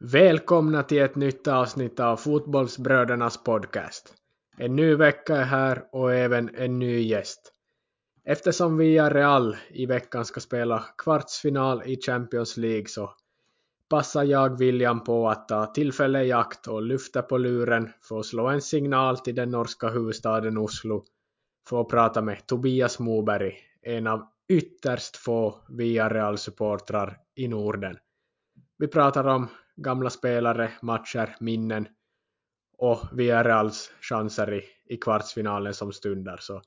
Välkomna till ett nytt avsnitt av Fotbollsbrödernas podcast. En ny vecka är här och även en ny gäst. Eftersom via Real i veckan ska spela kvartsfinal i Champions League så passar jag William på att ta tillfälle i akt och lyfta på luren för att slå en signal till den norska huvudstaden Oslo för att prata med Tobias Moberg, en av ytterst få via Real-supportrar i Norden. Vi pratar om gamla spelare, matcher, minnen och Villareals chanser i, i kvartsfinalen som stundar. Så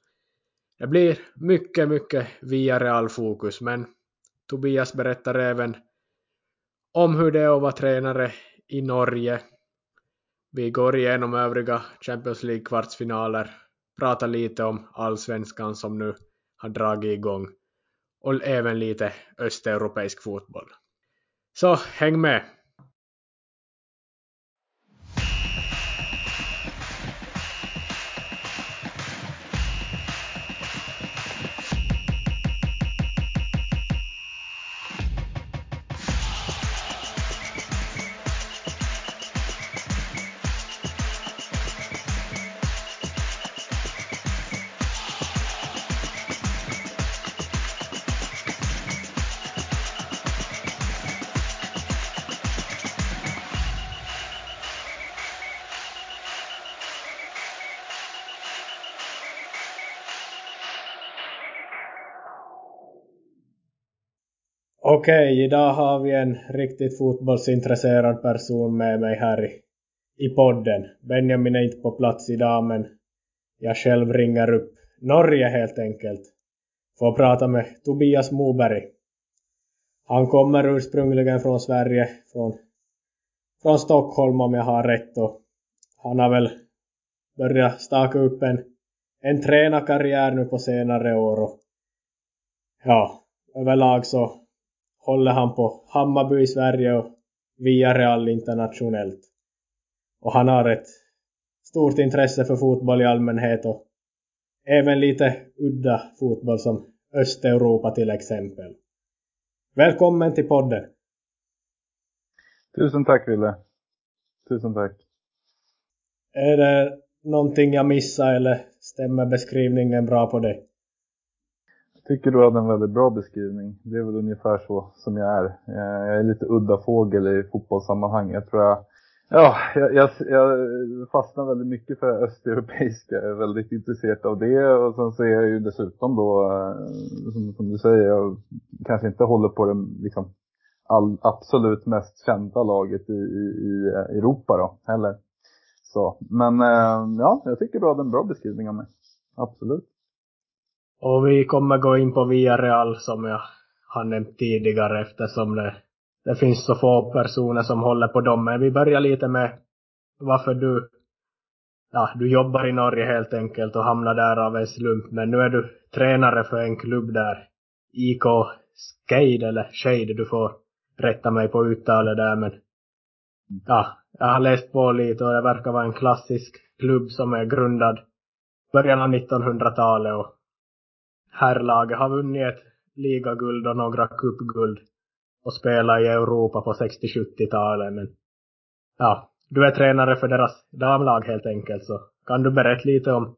det blir mycket, mycket Villareal-fokus, men Tobias berättar även om hur det är att vara tränare i Norge. Vi går igenom övriga Champions League-kvartsfinaler, pratar lite om allsvenskan som nu har dragit igång och även lite östeuropeisk fotboll. Så häng med! Okej, idag har vi en riktigt fotbollsintresserad person med mig här i, i podden. Benjamin är inte på plats idag men jag själv ringer upp Norge helt enkelt för att prata med Tobias Moberg. Han kommer ursprungligen från Sverige, från, från Stockholm om jag har rätt och han har väl börjat staka upp en, en tränarkarriär nu på senare år och ja, överlag så håller han på Hammarby i Sverige och via Real internationellt. Och han har ett stort intresse för fotboll i allmänhet och även lite udda fotboll som Östeuropa till exempel. Välkommen till podden! Tusen tack Wille. Tusen tack. Är det någonting jag missar eller stämmer beskrivningen bra på dig? Tycker du hade en väldigt bra beskrivning. Det är väl ungefär så som jag är. Eh, jag är lite udda fågel i fotbollssammanhang. Jag tror jag, ja, jag, jag, jag fastnar väldigt mycket för östeuropeiska. Jag är väldigt intresserad av det. Och sen så är jag ju dessutom då, eh, som, som du säger, jag kanske inte håller på det liksom all, absolut mest kända laget i, i, i eh, Europa då, heller. Så, men ja, jag tycker du hade en bra beskrivning av mig. Absolut. Och vi kommer gå in på Villarreal som jag har nämnt tidigare eftersom det, det finns så få personer som håller på dem. Men vi börjar lite med varför du, ja, du jobbar i Norge helt enkelt och hamnar där av en slump. Men nu är du tränare för en klubb där, IK Skade eller Shade, du får rätta mig på uttalet där men ja, jag har läst på lite och det verkar vara en klassisk klubb som är grundad början av 1900-talet och herrlaget har vunnit ett ligaguld och några cupguld och spelat i Europa på 60-70-talet. Men ja, du är tränare för deras damlag helt enkelt. Så kan du berätta lite om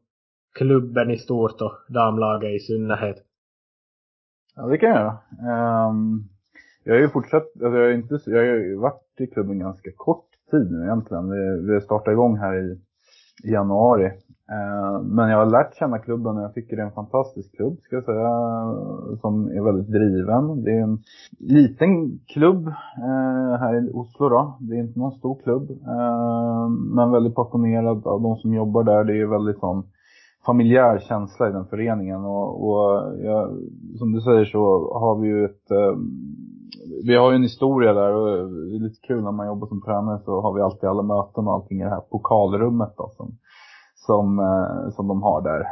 klubben i stort och damlaget i synnerhet? Ja, det kan jag göra. Um, jag har ju fortsatt, alltså jag, har inte, jag har ju varit i klubben ganska kort tid nu egentligen. Vi, vi startade igång här i, i januari eh, men jag har lärt känna klubben och jag tycker det är en fantastisk klubb ska jag säga. Som är väldigt driven. Det är en liten klubb eh, här i Oslo då. Det är inte någon stor klubb. Eh, men väldigt passionerad av de som jobbar där. Det är väldigt sån familjär känsla i den föreningen. Och, och jag, som du säger så har vi ju ett vi har ju en historia där och det är lite kul när man jobbar som tränare så har vi alltid alla möten och allting i det här pokalrummet då som som, eh, som de har där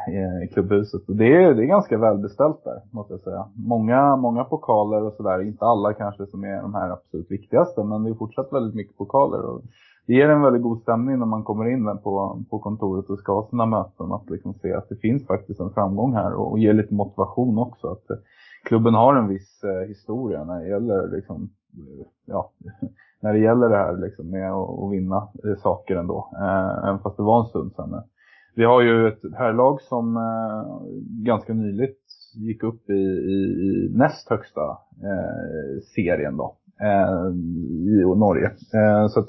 i klubbhuset. Och det är, det är ganska välbeställt där, måste jag säga. Många, många pokaler och sådär, inte alla kanske som är de här absolut viktigaste, men det är fortsatt väldigt mycket pokaler. Och det ger en väldigt god stämning när man kommer in på, på kontoret och ska ha sina möten, att liksom se att det finns faktiskt en framgång här och, och ge lite motivation också. Att klubben har en viss eh, historia när det gäller liksom, ja, när det gäller det här liksom, med att, vinna eh, saker ändå. Eh, även fast det var en stund sedan nu. Vi har ju ett herrlag som eh, ganska nyligt gick upp i, i, i näst högsta eh, serien då, eh, i Norge. Eh, så att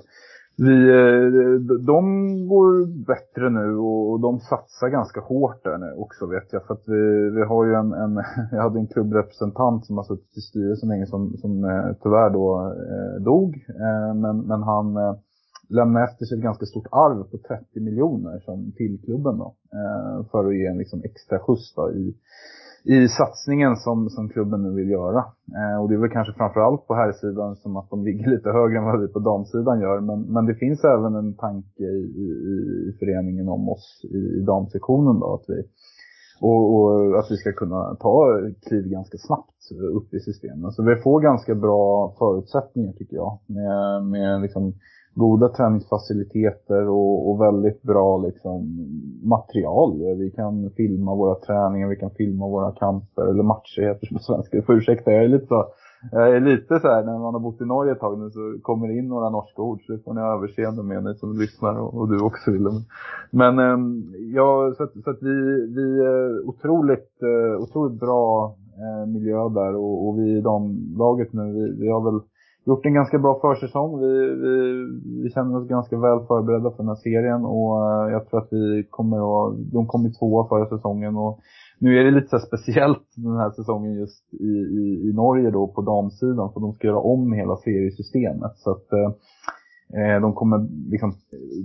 vi, eh, de går bättre nu och de satsar ganska hårt där nu också vet jag. För att vi, vi har ju en, en jag hade en klubbrepresentant som har suttit i styrelsen länge som, som eh, tyvärr då eh, dog. Eh, men, men han eh, lämnade efter sig ett ganska stort arv på 30 miljoner som till klubben då. Eh, för att ge en liksom extra skjuts då i i satsningen som, som klubben nu vill göra. Eh, och det är väl kanske framförallt på här sidan som att de ligger lite högre än vad vi på damsidan gör. Men, men det finns även en tanke i, i, i föreningen om oss i, i damsektionen då. Att vi, och, och, att vi ska kunna ta kliv ganska snabbt upp i systemen. Så vi får ganska bra förutsättningar tycker jag. Med, med liksom goda träningsfaciliteter och, och, väldigt bra liksom, material. Vi kan filma våra träningar, vi kan filma våra kamper, eller matcher heter det på svenska. Du får ursäkta, jag är lite så, jag är lite så här, när man har bott i Norge ett tag nu så kommer det in några norska ord så det får ni ha överseende med ni som lyssnar och, och du också Willem. Men ehm, ja, så att, så att vi, vi är otroligt, eh, otroligt bra eh, miljö där och, och vi i damlaget nu, vi, vi har väl gjort en ganska bra försäsong. Vi, vi, vi känner oss ganska väl förberedda för den här serien och eh, jag tror att vi kommer att, de kom i tvåa förra säsongen och nu är det lite så speciellt den här säsongen just i, i, i Norge då på damsidan för de ska göra om hela seriesystemet så att eh, eh, de kommer liksom,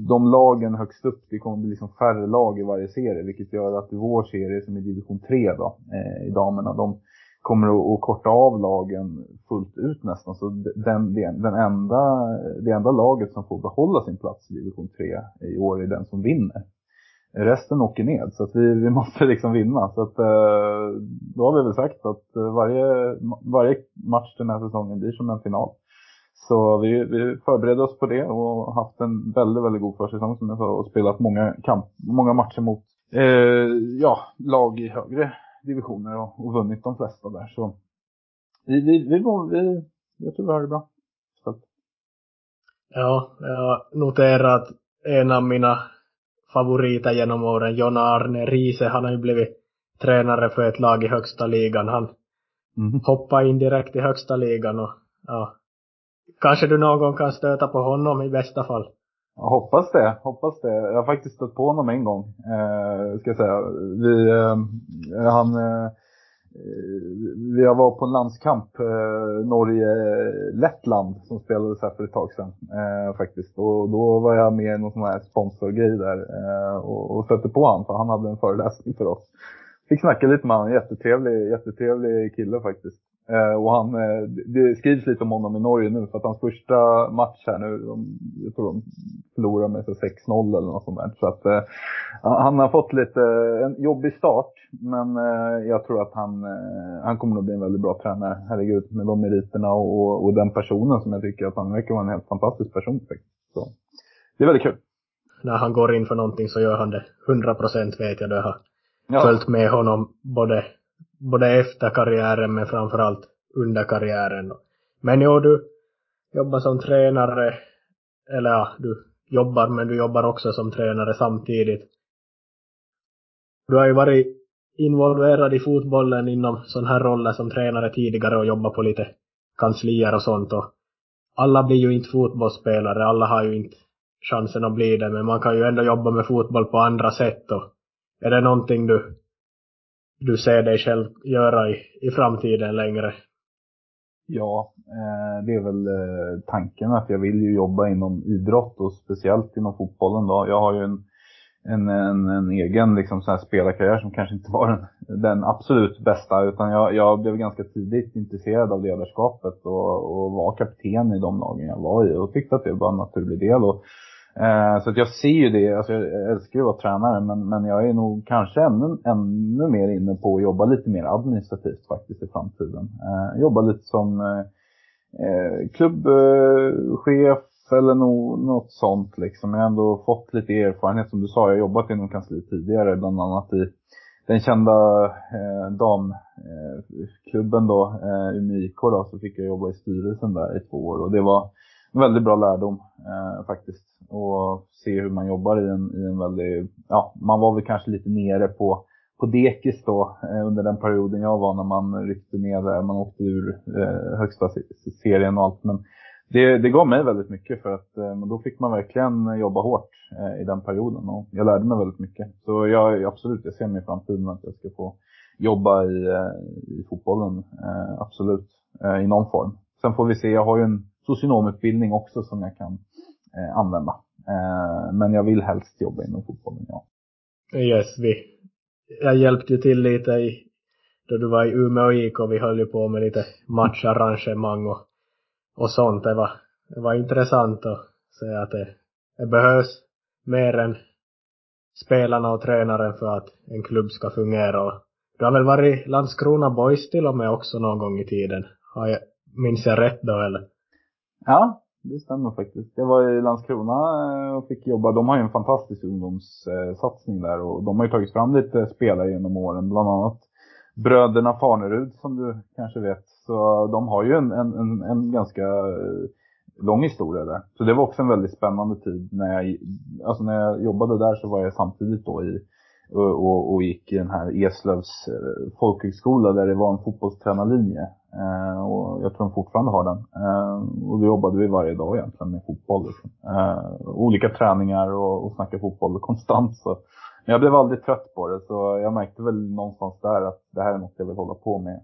de lagen högst upp, det kommer bli liksom färre lag i varje serie vilket gör att vår serie som är division 3 då, eh, i damerna, de kommer att, korta av lagen fullt ut nästan. Så den, den enda, det enda laget som får behålla sin plats i division 3 i år är den som vinner. Resten åker ned, så att vi, vi måste liksom vinna. Så att, eh, då har vi väl sagt att eh, varje, varje match den här säsongen blir som en final. Så vi, vi förbereder oss på det och haft en väldigt, väldigt god försäsong som jag sa och spelat många, kamp, många matcher mot eh, ja, lag i högre divisioner och, och vunnit de flesta där. Så vi, vi, vi, vi, jag tror vi har det bra. Så. Ja, jag noterar att en av mina favoriter genom åren, John Arne Riese, han har ju blivit tränare för ett lag i högsta ligan. Han mm. hoppade in direkt i högsta ligan och ja, kanske du någon kan stöta på honom i bästa fall. Jag hoppas det, hoppas det. Jag har faktiskt stött på honom en gång, eh, ska jag säga. Vi, eh, han, eh, vi var på en landskamp, eh, Norge-Lettland, som spelades här för ett tag sedan eh, faktiskt. Och då var jag med i någon sån här sponsorgrej där eh, och, och stötte på honom, för han hade en föreläsning för oss. Fick snacka lite med honom, jättetrevlig, jättetrevlig kille faktiskt. Eh, och han, eh, det skrivs lite om honom i Norge nu för att hans första match här nu, de, jag tror de förlorar med 6-0 eller något sånt där. Så att eh, han har fått lite, en jobbig start. Men eh, jag tror att han, eh, han kommer att bli en väldigt bra tränare, herregud, med de meriterna och, och, och, den personen som jag tycker att han verkar vara en helt fantastisk person. Så det är väldigt kul. När han går in för någonting så gör han det 100% vet jag. Det har ja. följt med honom både både efter karriären men framförallt under karriären. Men jo, du jobbar som tränare, eller ja, du jobbar men du jobbar också som tränare samtidigt. Du har ju varit involverad i fotbollen inom sådana här roller som tränare tidigare och jobbat på lite kanslier och sånt och alla blir ju inte fotbollsspelare, alla har ju inte chansen att bli det men man kan ju ändå jobba med fotboll på andra sätt och är det någonting du du ser dig själv göra i, i framtiden längre? Ja, eh, det är väl eh, tanken att jag vill ju jobba inom idrott och speciellt inom fotbollen då. Jag har ju en, en, en, en egen liksom, så här spelarkarriär som kanske inte var den, den absolut bästa utan jag, jag blev ganska tidigt intresserad av ledarskapet och, och var kapten i de lagen jag var i och tyckte att det var en naturlig del. Och, Eh, så att jag ser ju det, alltså jag älskar ju att vara tränare men, men jag är nog kanske ännu, ännu mer inne på att jobba lite mer administrativt faktiskt i framtiden. Eh, jobba lite som eh, eh klubbchef eller no, något sånt liksom. Jag har ändå fått lite erfarenhet som du sa, jag har jobbat inom kansli tidigare bland annat i den kända eh, damklubben eh, då, eh, Umeå IK då, så fick jag jobba i styrelsen där i två år och det var en väldigt bra lärdom eh, faktiskt. Och se hur man jobbar i en, i en väldigt, ja, man var väl kanske lite nere på, på dekis då eh, under den perioden jag var när man ryckte ner där, man åkte ur eh, högsta serien och allt. Men det, det gav mig väldigt mycket för att eh, då fick man verkligen jobba hårt eh, i den perioden och jag lärde mig väldigt mycket. Så jag, absolut, jag ser mig i framtiden att jag ska få jobba i, eh, i fotbollen, eh, absolut, eh, i någon form. Sen får vi se, jag har ju en socionomutbildning också som jag kan eh, använda. Eh, men jag vill helst jobba inom fotbollen, ja. Yes, vi, jag hjälpte ju till lite i, då du var i Umeå IK, vi höll ju på med lite matcharrangemang och och sånt. Det var, det var intressant att se att det, det behövs mer än spelarna och tränaren för att en klubb ska fungera. Och du har väl varit Landskrona Boys till och med också någon gång i tiden? Har jag, minns jag rätt då eller? Ja, det stämmer faktiskt. Jag var i Landskrona eh, och fick jobba. De har ju en fantastisk ungdomssatsning där och de har ju tagit fram lite spelare genom åren. Bland annat bröderna Farnerud som du kanske vet. Så de har ju en, en, en, ganska eh, lång historia där. Så det var också en väldigt spännande tid. När jag, alltså när jag jobbade där så var jag samtidigt då i och, och, och gick i den här Eslövs eh, folkhögskola där det var en fotbollstränarlinje. Eh, och jag tror de fortfarande har den. Eh, och då jobbade vi varje dag egentligen med fotboll. Liksom. Eh, olika träningar och, och snacka fotboll konstant. Så men jag blev aldrig trött på det så jag märkte väl någonstans där att det här är något jag vill hålla på med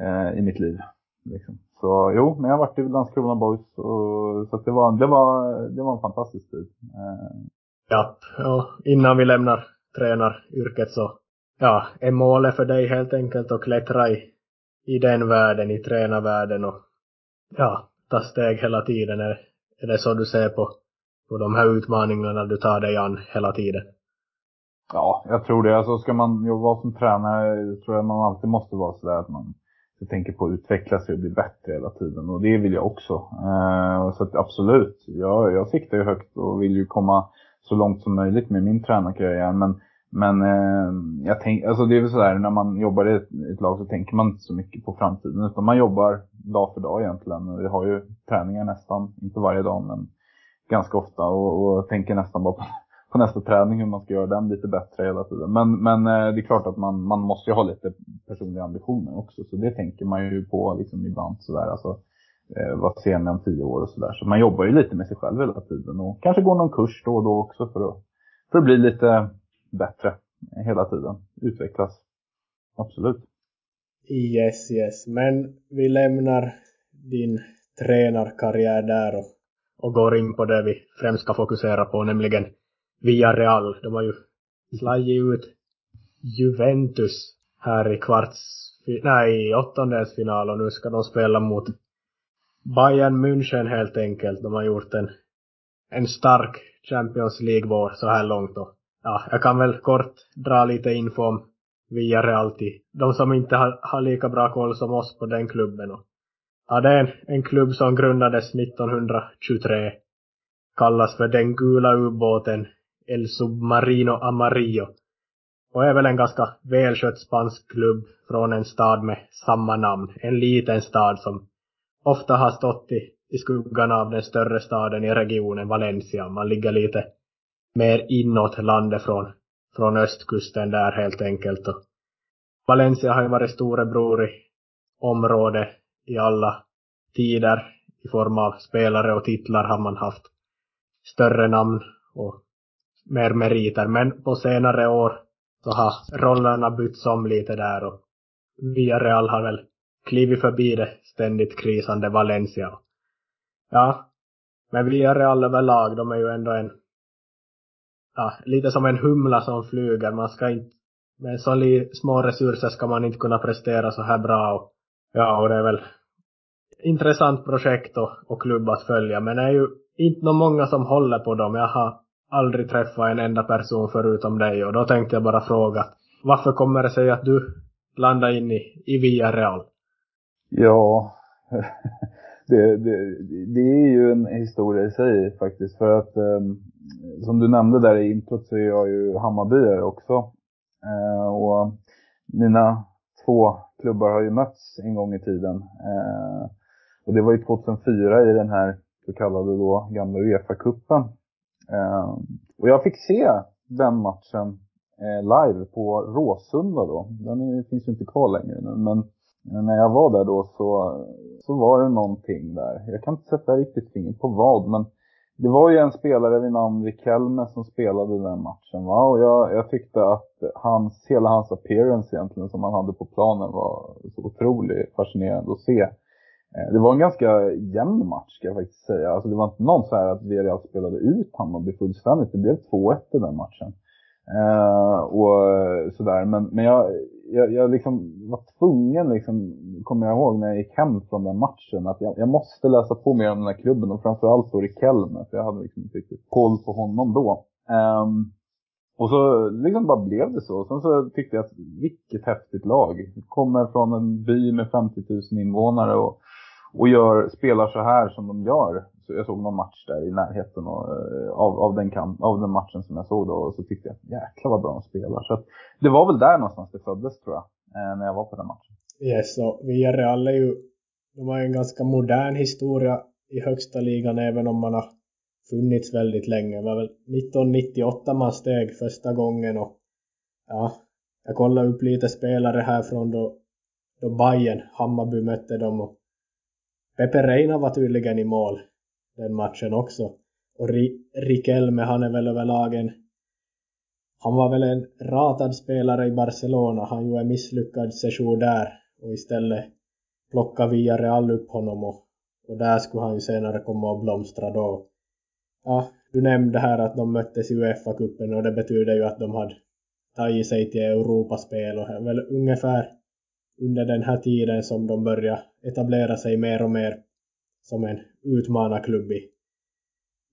eh, i mitt liv. Liksom. Så jo, men jag har varit i Landskrona Boys och, så det, var, det, var, det var en fantastisk tid. Eh. Ja, och innan vi lämnar tränaryrket så ja, är målet för dig helt enkelt att klättra i, i den världen, i tränarvärlden och ja, ta steg hela tiden. Är, är det så du ser på, på de här utmaningarna du tar dig an hela tiden? Ja, jag tror det. Alltså ska man jobba som tränare tror jag man alltid måste vara sådär att man tänker på att utveckla sig och bli bättre hela tiden. Och det vill jag också. Eh, så att absolut, jag, jag siktar ju högt och vill ju komma så långt som möjligt med min tränarkarriär. Men, men eh, jag tänk, alltså det är väl sådär när man jobbar i ett, ett, lag så tänker man inte så mycket på framtiden. Utan man jobbar dag för dag egentligen. Vi har ju träningar nästan, inte varje dag men ganska ofta. Och, och tänker nästan bara på på nästa träning hur man ska göra den lite bättre hela tiden. Men, men eh, det är klart att man, man måste ju ha lite personliga ambitioner också. Så det tänker man ju på liksom ibland sådär. Alltså, eh, vad ser man om tio år och sådär. Så man jobbar ju lite med sig själv hela tiden. Och kanske går någon kurs då och då också för att, för att bli lite bättre hela tiden. Utvecklas. Absolut. Yes, yes. Men vi lämnar din tränarkarriär där och, och går in på det vi främst ska fokusera på, nämligen Villarreal. De har ju slagit ut Juventus här i kvarts, nej i åttondelsfinal och nu ska de spela mot Bayern München helt enkelt. De har gjort en, en stark Champions League-vår så här långt och ja, jag kan väl kort dra lite info om Villarreal till de som inte har, har lika bra koll som oss på den klubben. Och, ja, det är en, en klubb som grundades 1923. Kallas för den gula ubåten El Submarino Amarillo och är väl en ganska välskött spansk klubb från en stad med samma namn. En liten stad som ofta har stått i, i skuggan av den större staden i regionen Valencia. Man ligger lite mer inåt landet från, från östkusten där helt enkelt. Och Valencia har ju varit storebror i området i alla tider. I form av spelare och titlar har man haft större namn och mer meriter. Men på senare år så har rollerna bytts om lite där och Villarreal har väl klivit förbi det ständigt krisande Valencia. Ja, men Villarreal överlag, de är ju ändå en, ja, lite som en humla som flyger. Man ska inte, med så små resurser ska man inte kunna prestera så här bra. Och, ja, och det är väl intressant projekt och, och klubb att följa. Men det är ju inte någon många som håller på dem. Jag har aldrig träffat en enda person förutom dig och då tänkte jag bara fråga varför kommer det sig att du landade in i, i Villarreal? Ja, det, det, det, är ju en historia i sig faktiskt. För att ehm, som du nämnde där i introt så är jag ju Hammarbyare också. Eh, och mina två klubbar har ju mötts en gång i tiden. Eh, och det var ju 2004 i den här så kallade då gamla Uefa-cupen. Eh, och jag fick se den matchen eh, live på Råsunda då. Den är, finns ju inte kvar längre nu, men när jag var där då så, så var det någonting där. Jag kan inte sätta riktigt fingret på vad, men det var ju en spelare vid namn Rikelme som spelade den matchen va. Och jag, jag tyckte att hans, hela hans appearance egentligen som han hade på planen var så otroligt fascinerande att se. Eh, det var en ganska jämn match ska jag faktiskt säga. Alltså det var inte någon så här att Villarreal spelade ut Hammarby fullständigt. Det blev 2-1 i den matchen. Uh, och eh, sådär. Men, men jag, jag, jag liksom var tvungen, liksom, kommer jag ihåg när jag gick hem från den matchen, att jag, jag måste läsa på mer om den här klubben och framförallt då Rikelme, för jag hade liksom inte riktigt koll på honom då. Um, och så liksom bara blev det så. Sen så tyckte jag att vilket häftigt lag. Kommer från en by med 50 000 invånare och, och gör, spelar så här som de gör. Så jag såg någon match där i närheten och, eh, av, av, den kamp, av den matchen som jag såg då. Och så tyckte jag, jäklar vad bra de spelar. Så att, det var väl där någonstans det föddes tror jag. Eh, när jag var på den matchen. Yes, och Villarreal är ju, de har en ganska modern historia i högsta ligan även om man har funnits väldigt länge. Det var väl 1998 man steg första gången och ja, jag kollade upp lite spelare härifrån då, då Bayern, Hammarby mötte dem och Pepe Reina var tydligen i mål den matchen också. Och Riquelme, han är väl överlag en han var väl en ratad spelare i Barcelona. Han gjorde en misslyckad session där och istället plockade Villarreal upp honom och, och där skulle han ju senare komma och blomstra då. Ja, du nämnde här att de möttes i Uefa-cupen och det betyder ju att de hade tagit sig till Europaspel och väl ungefär under den här tiden som de började etablera sig mer och mer som en utmanarklubb i,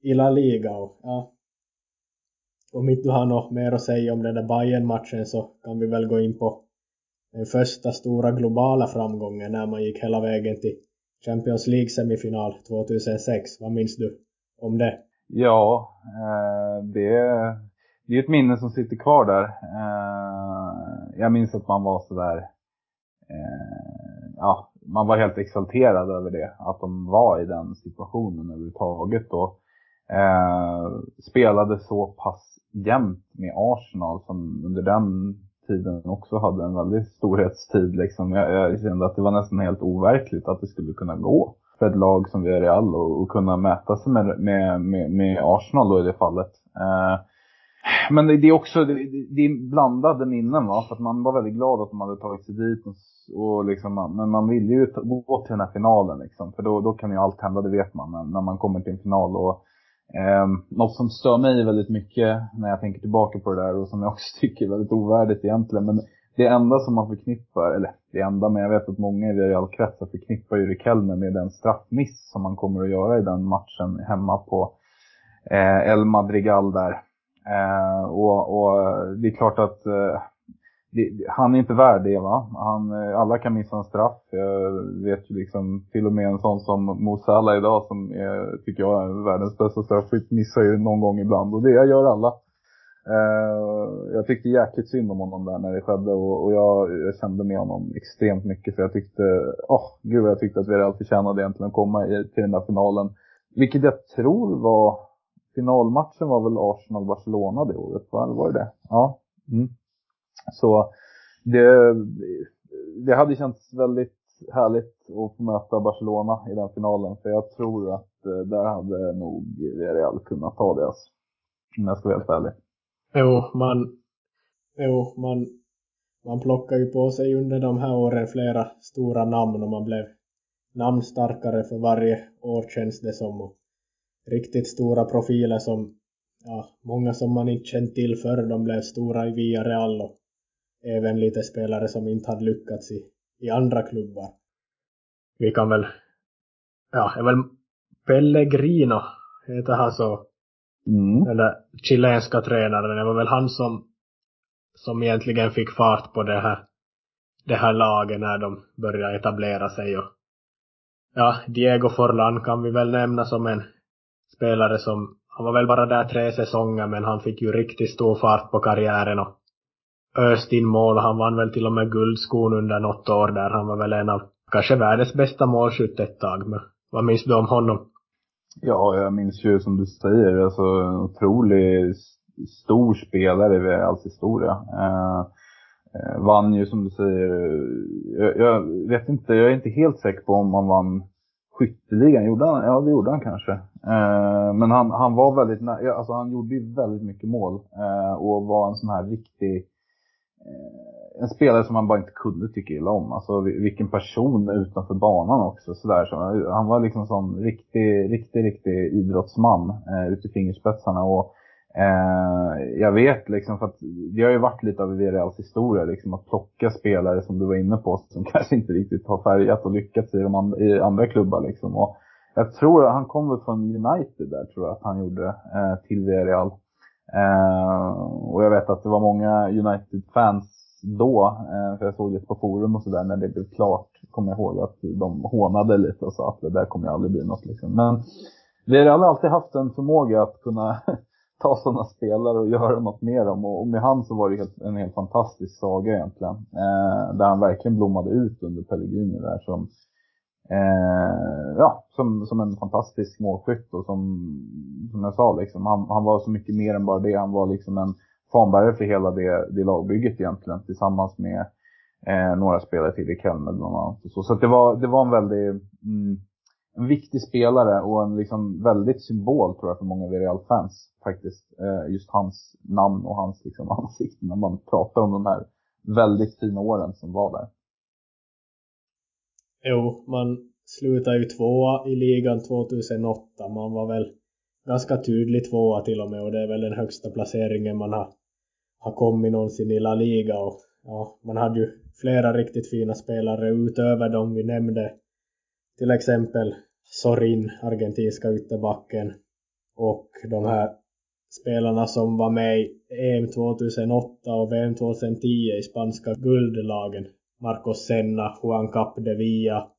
i La Liga. Och, ja, om inte du har något mer att säga om den där Bayern-matchen så kan vi väl gå in på den första stora globala framgången när man gick hela vägen till Champions League-semifinal 2006. Vad minns du om det? Ja, eh, det, det är ett minne som sitter kvar där. Eh, jag minns att man var sådär, eh, ja, man var helt exalterad över det. Att de var i den situationen överhuvudtaget då. Eh, spelade så pass jämnt med Arsenal som under den tiden också hade en väldigt storhetstid. Liksom. Jag, jag kände att det var nästan helt overkligt att det skulle kunna gå för ett lag som Villarreal och, och kunna mäta sig med, med, med, med, Arsenal då i det fallet. Eh, men det, är också det, är blandade minnen va, för att man var väldigt glad att de hade tagit sig dit och, och liksom, men man ville ju gå till den här finalen liksom, för då, då kan ju allt hända, det vet man när, när man kommer till en final och Eh, något som stör mig väldigt mycket när jag tänker tillbaka på det där och som jag också tycker är väldigt ovärdigt egentligen. Men det enda som man förknippar, eller det enda, men jag vet att många i Villarreal-kretsar förknippar ju Rikelme med den straffmiss som man kommer att göra i den matchen hemma på eh, El Madrigal där. Eh, och, och, det är klart att eh, det, han är inte värd det va. Han, eh, alla kan missa en straff. Jag vet ju liksom till och med en sån som Mo Salah idag som är, tycker jag är världens bästa straffskytt missar ju någon gång ibland och det gör alla. Uh, jag tyckte jäkligt synd om honom där när det skedde och, och jag, jag, kände med honom extremt mycket för jag tyckte, åh oh, gud jag tyckte att vi hade förtjänade egentligen att komma i, till den där finalen. Vilket jag tror var, finalmatchen var väl Arsenal-Barcelona det året va? Var det det? Ja. Mm. Så det, det hade känts väldigt härligt att få möta Barcelona i den finalen. För jag tror att eh, där hade nog Real kunnat ta det. Alltså. Om jag ska vara helt ärlig. Jo, man, jo, man, man plockar ju på sig under de här åren flera stora namn och man blev namnstarkare för varje år känns det som. Och riktigt stora profiler som, ja, många som man inte känt till förr, de blev stora i Villarreal och även lite spelare som inte hade lyckats i, i andra klubbar. Vi kan väl, ja, är väl Pellegrino, heter han så? Mm. Den där chilenska tränaren, det var väl han som, som egentligen fick fart på det här, det här laget när de började etablera sig och ja, Diego Forlan kan vi väl nämna som en spelare som, han var väl bara där tre säsonger men han fick ju riktigt stor fart på karriären och öst in mål. Han vann väl till och med guldskon under något år där. Han var väl en av kanske världens bästa målskytt ett tag. Men vad minns du om honom? Ja, jag minns ju som du säger, alltså en otrolig stor spelare i Reals historia. Eh, eh, vann ju som du säger, jag, jag, vet inte, jag är inte helt säker på om han vann skytteligan. Gjorde han? Ja, det gjorde han kanske. Eh, men han, han var väldigt, alltså han gjorde ju väldigt mycket mål eh, och var en sån här riktig eh, en spelare som man bara inte kunde tycka illa om. Alltså vilken person utanför banan också. Sådär. Så han var liksom en sån riktig, riktig, riktig idrottsman eh, ute i fingerspetsarna. Och Eh, jag vet liksom för att det har ju varit lite av Villareals historia liksom att plocka spelare som du var inne på som kanske inte riktigt har färgat och lyckats i, de and i andra klubbar liksom. Och jag tror att han kom väl från United där tror jag att han gjorde eh, till Villarreal. Eh, och jag vet att det var många United-fans då, eh, för jag såg det på forum och sådär när det blev klart, kommer jag ihåg att de hånade lite och sa att det där kommer ju aldrig bli något liksom. Men Villarreal har alltid haft en förmåga att kunna ta sådana spelare och göra något med dem. Och, med han så var det helt, en helt fantastisk saga egentligen. Eh, där han verkligen blommade ut under Pellegrini där som, eh, ja, som, som en fantastisk målskytt och som, som jag sa liksom, han, han var så mycket mer än bara det. Han var liksom en fanbärare för hela det, det lagbygget egentligen tillsammans med eh, några spelare till i Kelme bland annat. Så, så det, var, det var en väldigt mm, en viktig spelare och en liksom väldigt symbol tror jag för många Villarreal-fans faktiskt. Eh, just hans namn och hans liksom ansikte när man pratar om de här väldigt fina åren som var där. Jo, man slutade ju tvåa i ligan 2008. Man var väl ganska tydlig tvåa till och med och det är väl den högsta placeringen man har, har kommit någonsin i La Liga och ja, man hade ju flera riktigt fina spelare utöver de vi nämnde. Till exempel Sorin, argentinska ytterbacken och de här spelarna som var med i EM 2008 och VM 2010 i spanska guldlagen. Marcos Senna, Juan Capdevilla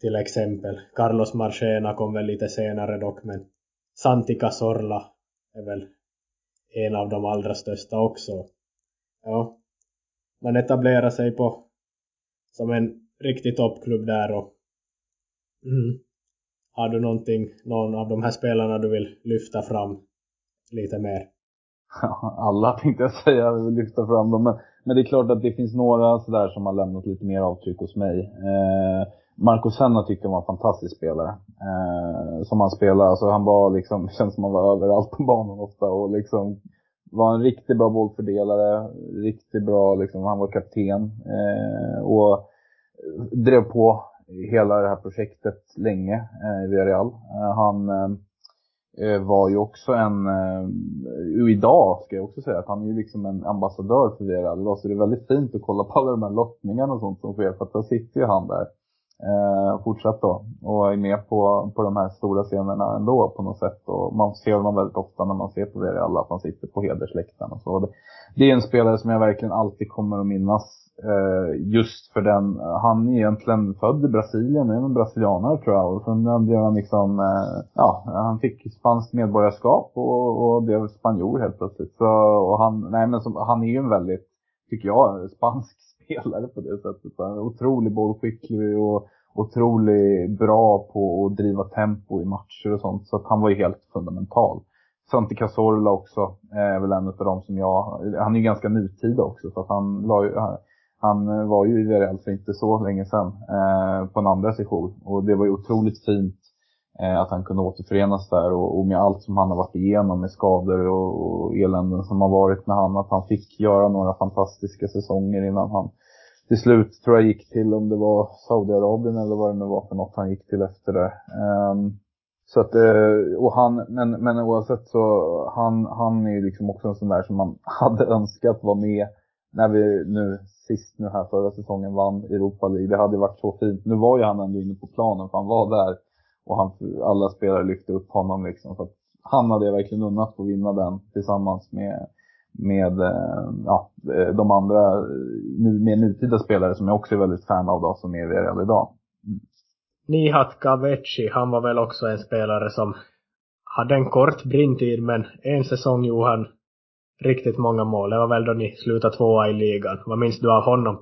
till exempel. Carlos Marchena kom väl lite senare dock men Santi Cazorla är väl en av de allra största också. Ja, man etablerar sig på som en riktig toppklubb där och mm, har du någonting, någon av de här spelarna du vill lyfta fram lite mer? Alla tänkte jag säga, jag vill lyfta fram dem. Men, men det är klart att det finns några sådär som har lämnat lite mer avtryck hos mig. Eh, Marco Senna tyckte jag var en fantastisk spelare. Eh, som han spelade, alltså han var liksom, känns som han var överallt på banan ofta och liksom var en riktigt bra bollfördelare, riktigt bra liksom, han var kapten. Eh, och drev på hela det här projektet länge eh, i Villarreal. Eh, han eh, eh var ju också en, eh, och idag ska jag också säga att han är ju liksom en ambassadör för Villarreal. Så det är väldigt fint att kolla på alla de här lottningarna och sånt som sker för att då sitter ju han där eh, fortsatt då och är med på, på de här stora scenerna ändå på något sätt. Och man ser honom väldigt ofta när man ser på Villarreal att han sitter på hedersläktaren och så. Det, det är en spelare som jag verkligen alltid kommer att minnas Eh, just för den, han är egentligen född i Brasilien, är en brasilianare tror jag. Och sen blev han liksom, eh, ja, han fick spanskt medborgarskap och, och blev spanjor helt plötsligt. Så, och han, nej men som, han är ju en väldigt, tycker jag, spansk spelare på det sättet. Han otrolig otroligt bollskicklig och otroligt bra på att driva tempo i matcher och sånt. Så att han var ju helt fundamental. Santi Cazorla också eh, är väl en av de som jag, han är ju ganska nutida också så att han la ju, han eh, var ju i Villarreal alltså för inte så länge sedan eh, på en andra session och det var ju otroligt fint eh, att han kunde återförenas där och, och, med allt som han har varit igenom med skador och, och eländen som har varit med han att han fick göra några fantastiska säsonger innan han till slut tror jag gick till om det var Saudiarabien eller vad det nu var för något han gick till efter det. Um, så att, eh, och han, men, men oavsett så, han, han är ju liksom också en sån där som man hade önskat vara med när vi nu sist nu här förra säsongen vann Europa League. Det hade varit så fint. Nu var ju han ändå inne på planen för han var där och han, alla spelare lyfte upp honom liksom. För att han hade jag verkligen unnat få vinna den tillsammans med, med eh, ja, eh, de andra eh, nu, mer nutida spelare som jag också är väldigt fan av då, som är i Real idag. Mm. Nihat Kaveci, han var väl också en spelare som hade en kort brintid men en säsong gjorde han riktigt många mål. Det var väl då ni slutade tvåa i ligan. Vad minns du av honom?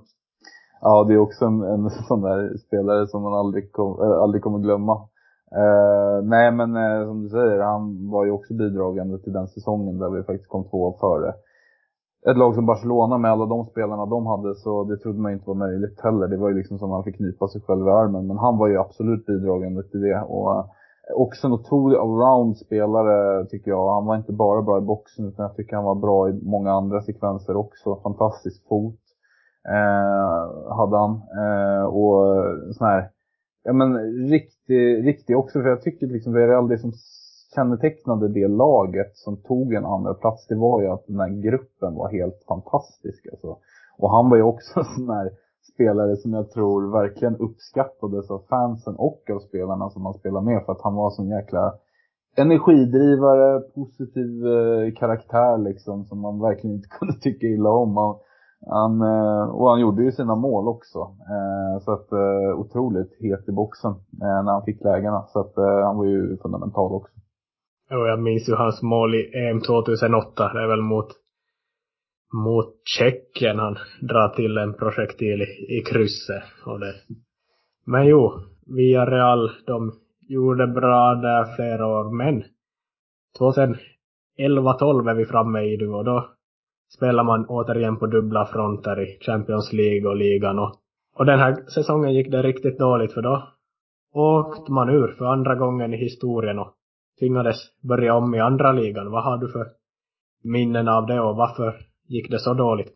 Ja, det är också en, en sån där spelare som man aldrig, kom, äh, aldrig kommer glömma. Uh, nej men uh, som du säger, han var ju också bidragande till den säsongen där vi faktiskt kom två före ett lag som Barcelona med alla de spelarna de hade så det trodde man inte var möjligt heller. Det var ju liksom som att man fick knipa sig själv i armen. Men han var ju absolut bidragande till det. Och uh, också en otrolig allround-spelare tycker jag. Han var inte bara bra i boxen utan jag tycker han var bra i många andra sekvenser också. Fantastisk fot eh, hade han. Eh, och sån här, ja men riktig, riktig också. För jag tycker liksom Villarreal, det som kännetecknade det laget som tog en andra plats det var ju att den här gruppen var helt fantastisk. Alltså. Och han var ju också en sån här spelare som jag tror verkligen uppskattades av fansen och av spelarna som han spelar med för att han var sån jäkla energidrivare, positiv eh, karaktär liksom som man verkligen inte kunde tycka illa om. Han, han, eh, och han gjorde ju sina mål också. Eh, så att eh, otroligt het i boxen eh, när han fick lägena. Så att eh, han var ju fundamental också. Ja, jag minns ju hans mål i EM 2008. Det är väl mot mot Tjeckien han drar till en projektil i, i krysset. Och det. Men jo, via Real, de gjorde bra där flera år, men 2011-12 är vi framme i nu och då spelar man återigen på dubbla fronter i Champions League och ligan och, och den här säsongen gick det riktigt dåligt för då åkte man ur för andra gången i historien och tvingades börja om i andra ligan. Vad har du för minnen av det och varför gick det så dåligt?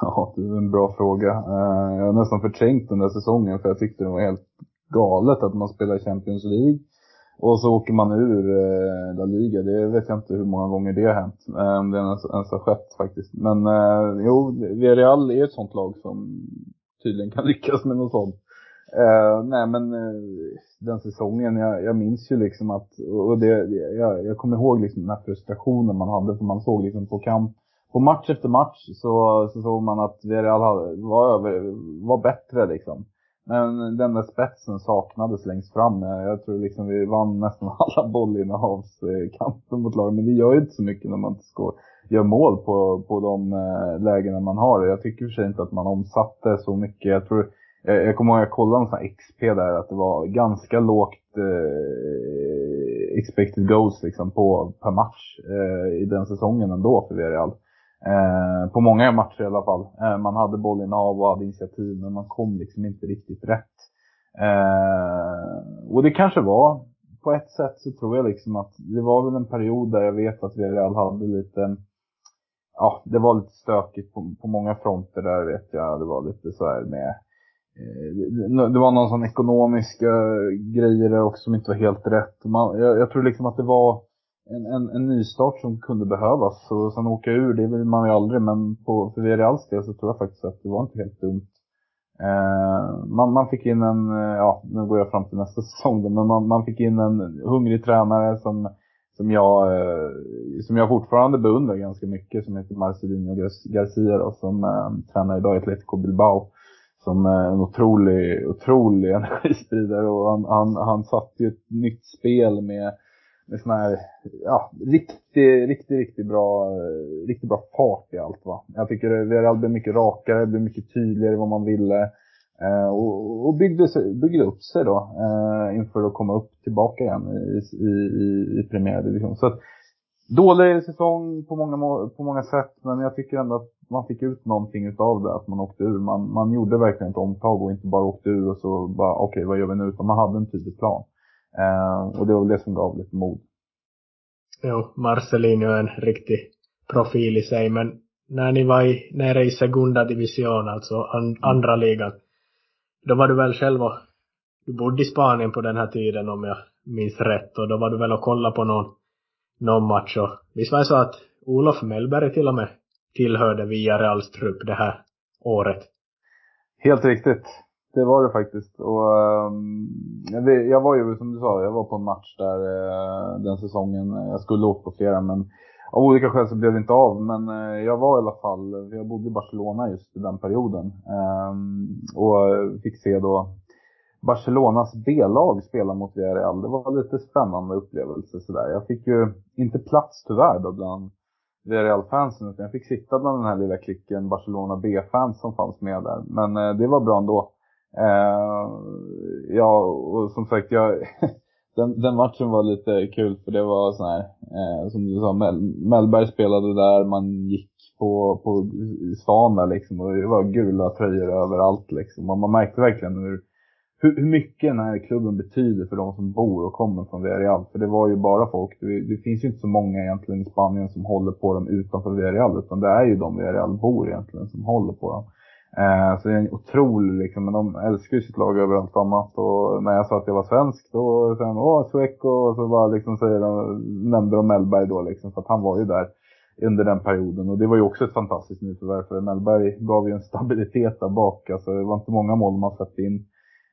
Ja, det är en bra fråga. Eh, jag har nästan förträngt den där säsongen för jag tyckte det var helt galet att man spelar Champions League och så åker man ur eh, La Liga. Det vet jag inte hur många gånger det har hänt. Eh, om det ens, ens har skett faktiskt. Men jo, Villarreal är ett sånt lag som tydligen kan lyckas med något sånt. Uh, nej men uh, den säsongen, jag, jag, minns ju liksom att, och det, jag, jag kommer ihåg liksom den här frustrationen man hade för man såg liksom på kamp på match efter match så, så såg man att Villarreal var, över, var bättre liksom. Men den där spetsen saknades längst fram. Jag tror liksom vi vann nästan alla bollinnehavskampen mot laget. Men det gör ju inte så mycket när man inte ska gör mål på, på de eh, lägena man har. Jag tycker för sig inte att man omsatte så mycket. Jag tror, jag, jag kommer ihåg att jag kollade en sån här XP där, att det var ganska lågt eh, expected goals liksom på, per match eh, i den säsongen ändå för Villarreal. Eh, på många matcher i alla fall. Eh, man hade bollen av och hade initiativ men man kom liksom inte riktigt rätt. Eh, och det kanske var, på ett sätt så tror jag liksom att det var väl en period där jag vet att Villarreal hade lite, ja det var lite stökigt på, på många fronter där vet jag. Det var lite så här med eh, det var någon sån ekonomiska eh, grejer också som inte var helt rätt. Man, jag, jag tror liksom att det var en, en, en nystart som kunde behövas. Och sen åka ur, det vill man ju aldrig. Men på, för Villareals del så tror jag faktiskt att det var inte helt dumt. Eh, man, man fick in en, eh, ja nu går jag fram till nästa säsong då, men man, man fick in en hungrig tränare som, som, jag, eh, som jag fortfarande beundrar ganska mycket. Som heter Marcelino Garcia då, som eh, tränar idag i Atletico Bilbao. Som är en otrolig, otrolig energispridare och han, han, han satte ju ett nytt spel med med sån här, ja, riktigt, riktigt, riktigt bra, riktigt bra fart i allt va. Jag tycker Villarreal blev mycket rakare, blev mycket tydligare vad man ville. Eh, och, och byggde, byggde upp sig då eh, inför att komma upp tillbaka igen i, i, i, i premiärdivision. Så att, dålig säsong på många, på många sätt, men jag tycker ändå att man fick ut någonting utav det, att man åkte ur. Man, man gjorde verkligen ett omtag och inte bara åkte ur och så bara, okej okay, vad gör vi nu? Utan man hade en tydlig plan. Uh, och det var väl det som gav lite mod. Jo, Marcelinho är en riktig profil i sig, men när ni var i, nere i Segunda Division, alltså an, andra ligan, då var du väl själv och, du bodde i Spanien på den här tiden om jag minns rätt, och då var du väl och kollade på någon, någon match och visst var det så att Olof Mellberg till och med tillhörde via Reals trupp det här året? Helt riktigt. Det var det faktiskt. Och, um, jag var ju, som du sa, jag var på en match där uh, den säsongen. Jag skulle åka på flera, men av olika skäl så blev det inte av. Men uh, jag var i alla fall, jag bodde i Barcelona just i den perioden. Um, och fick se då Barcelonas B-lag spela mot Villarreal. Det var lite spännande upplevelse sådär. Jag fick ju inte plats tyvärr då bland Villarreal-fansen utan jag fick sitta bland den här lilla klicken Barcelona B-fans som fanns med där. Men uh, det var bra ändå. Eh, ja, och som sagt, jag, den, den, matchen var lite kul för det var sån här, eh, som du sa, Mel, Mellberg spelade där, man gick på, på stan där liksom och det var gula tröjor överallt liksom. Och man märkte verkligen hur, hur, hur mycket den här klubben betyder för de som bor och kommer från Villarreal. För det var ju bara folk, det, det, finns ju inte så många egentligen i Spanien som håller på dem utanför Villarreal. Utan det är ju de Villarreal bor egentligen som håller på dem. Eh, så det är en otrolig liksom, men de älskar ju sitt lag över allt annat. Och när jag sa att jag var svensk då sa de åh Sweco och så bara liksom säger de, nämnde de Mellberg då liksom. För att han var ju där under den perioden. Och det var ju också ett fantastiskt nyförvärv för Mellberg gav ju en stabilitet där bak. Alltså det var inte många mål man släppte in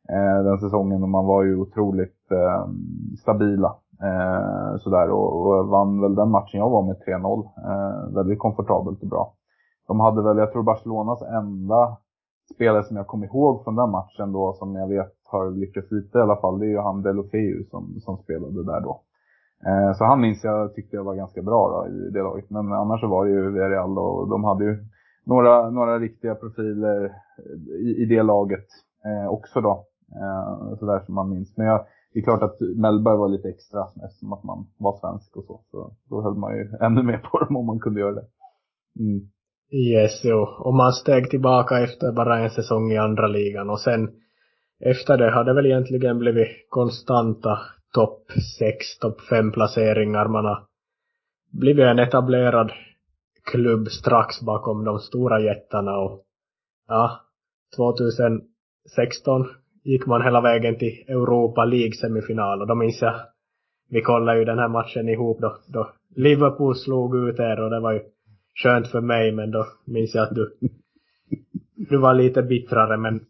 eh, den säsongen och man var ju otroligt eh, stabila. Eh, sådär och, och, vann väl den matchen jag var med 3-0. Eh, väldigt komfortabelt och bra. De hade väl, jag tror Barcelonas enda spelare som jag kom ihåg från den matchen då, som jag vet har lyckats lite i alla fall, det är ju han Delofeu som, som spelade där då. Eh, så han minns jag tyckte jag var ganska bra då, i det laget. Men annars så var det ju Villarreal och de hade ju några, några riktiga profiler i, i det laget eh, också då. Eh, sådär som man minns. Men jag, det är klart att Mellberg var lite extra eftersom att man var svensk och så. Så då höll man ju ännu mer på dem om man kunde göra det. Mm. Yes, jo. Och man steg tillbaka efter bara en säsong i andra ligan och sen efter det har det väl egentligen blivit konstanta topp 6, topp 5 placeringar. Man har blivit en etablerad klubb strax bakom de stora jättarna och ja, 2016 gick man hela vägen till Europa League semifinal och då minns jag vi kollade ju den här matchen ihop då, då Liverpool slog ut er och det var ju skönt för mig men då minns jag att du du var lite bittrare men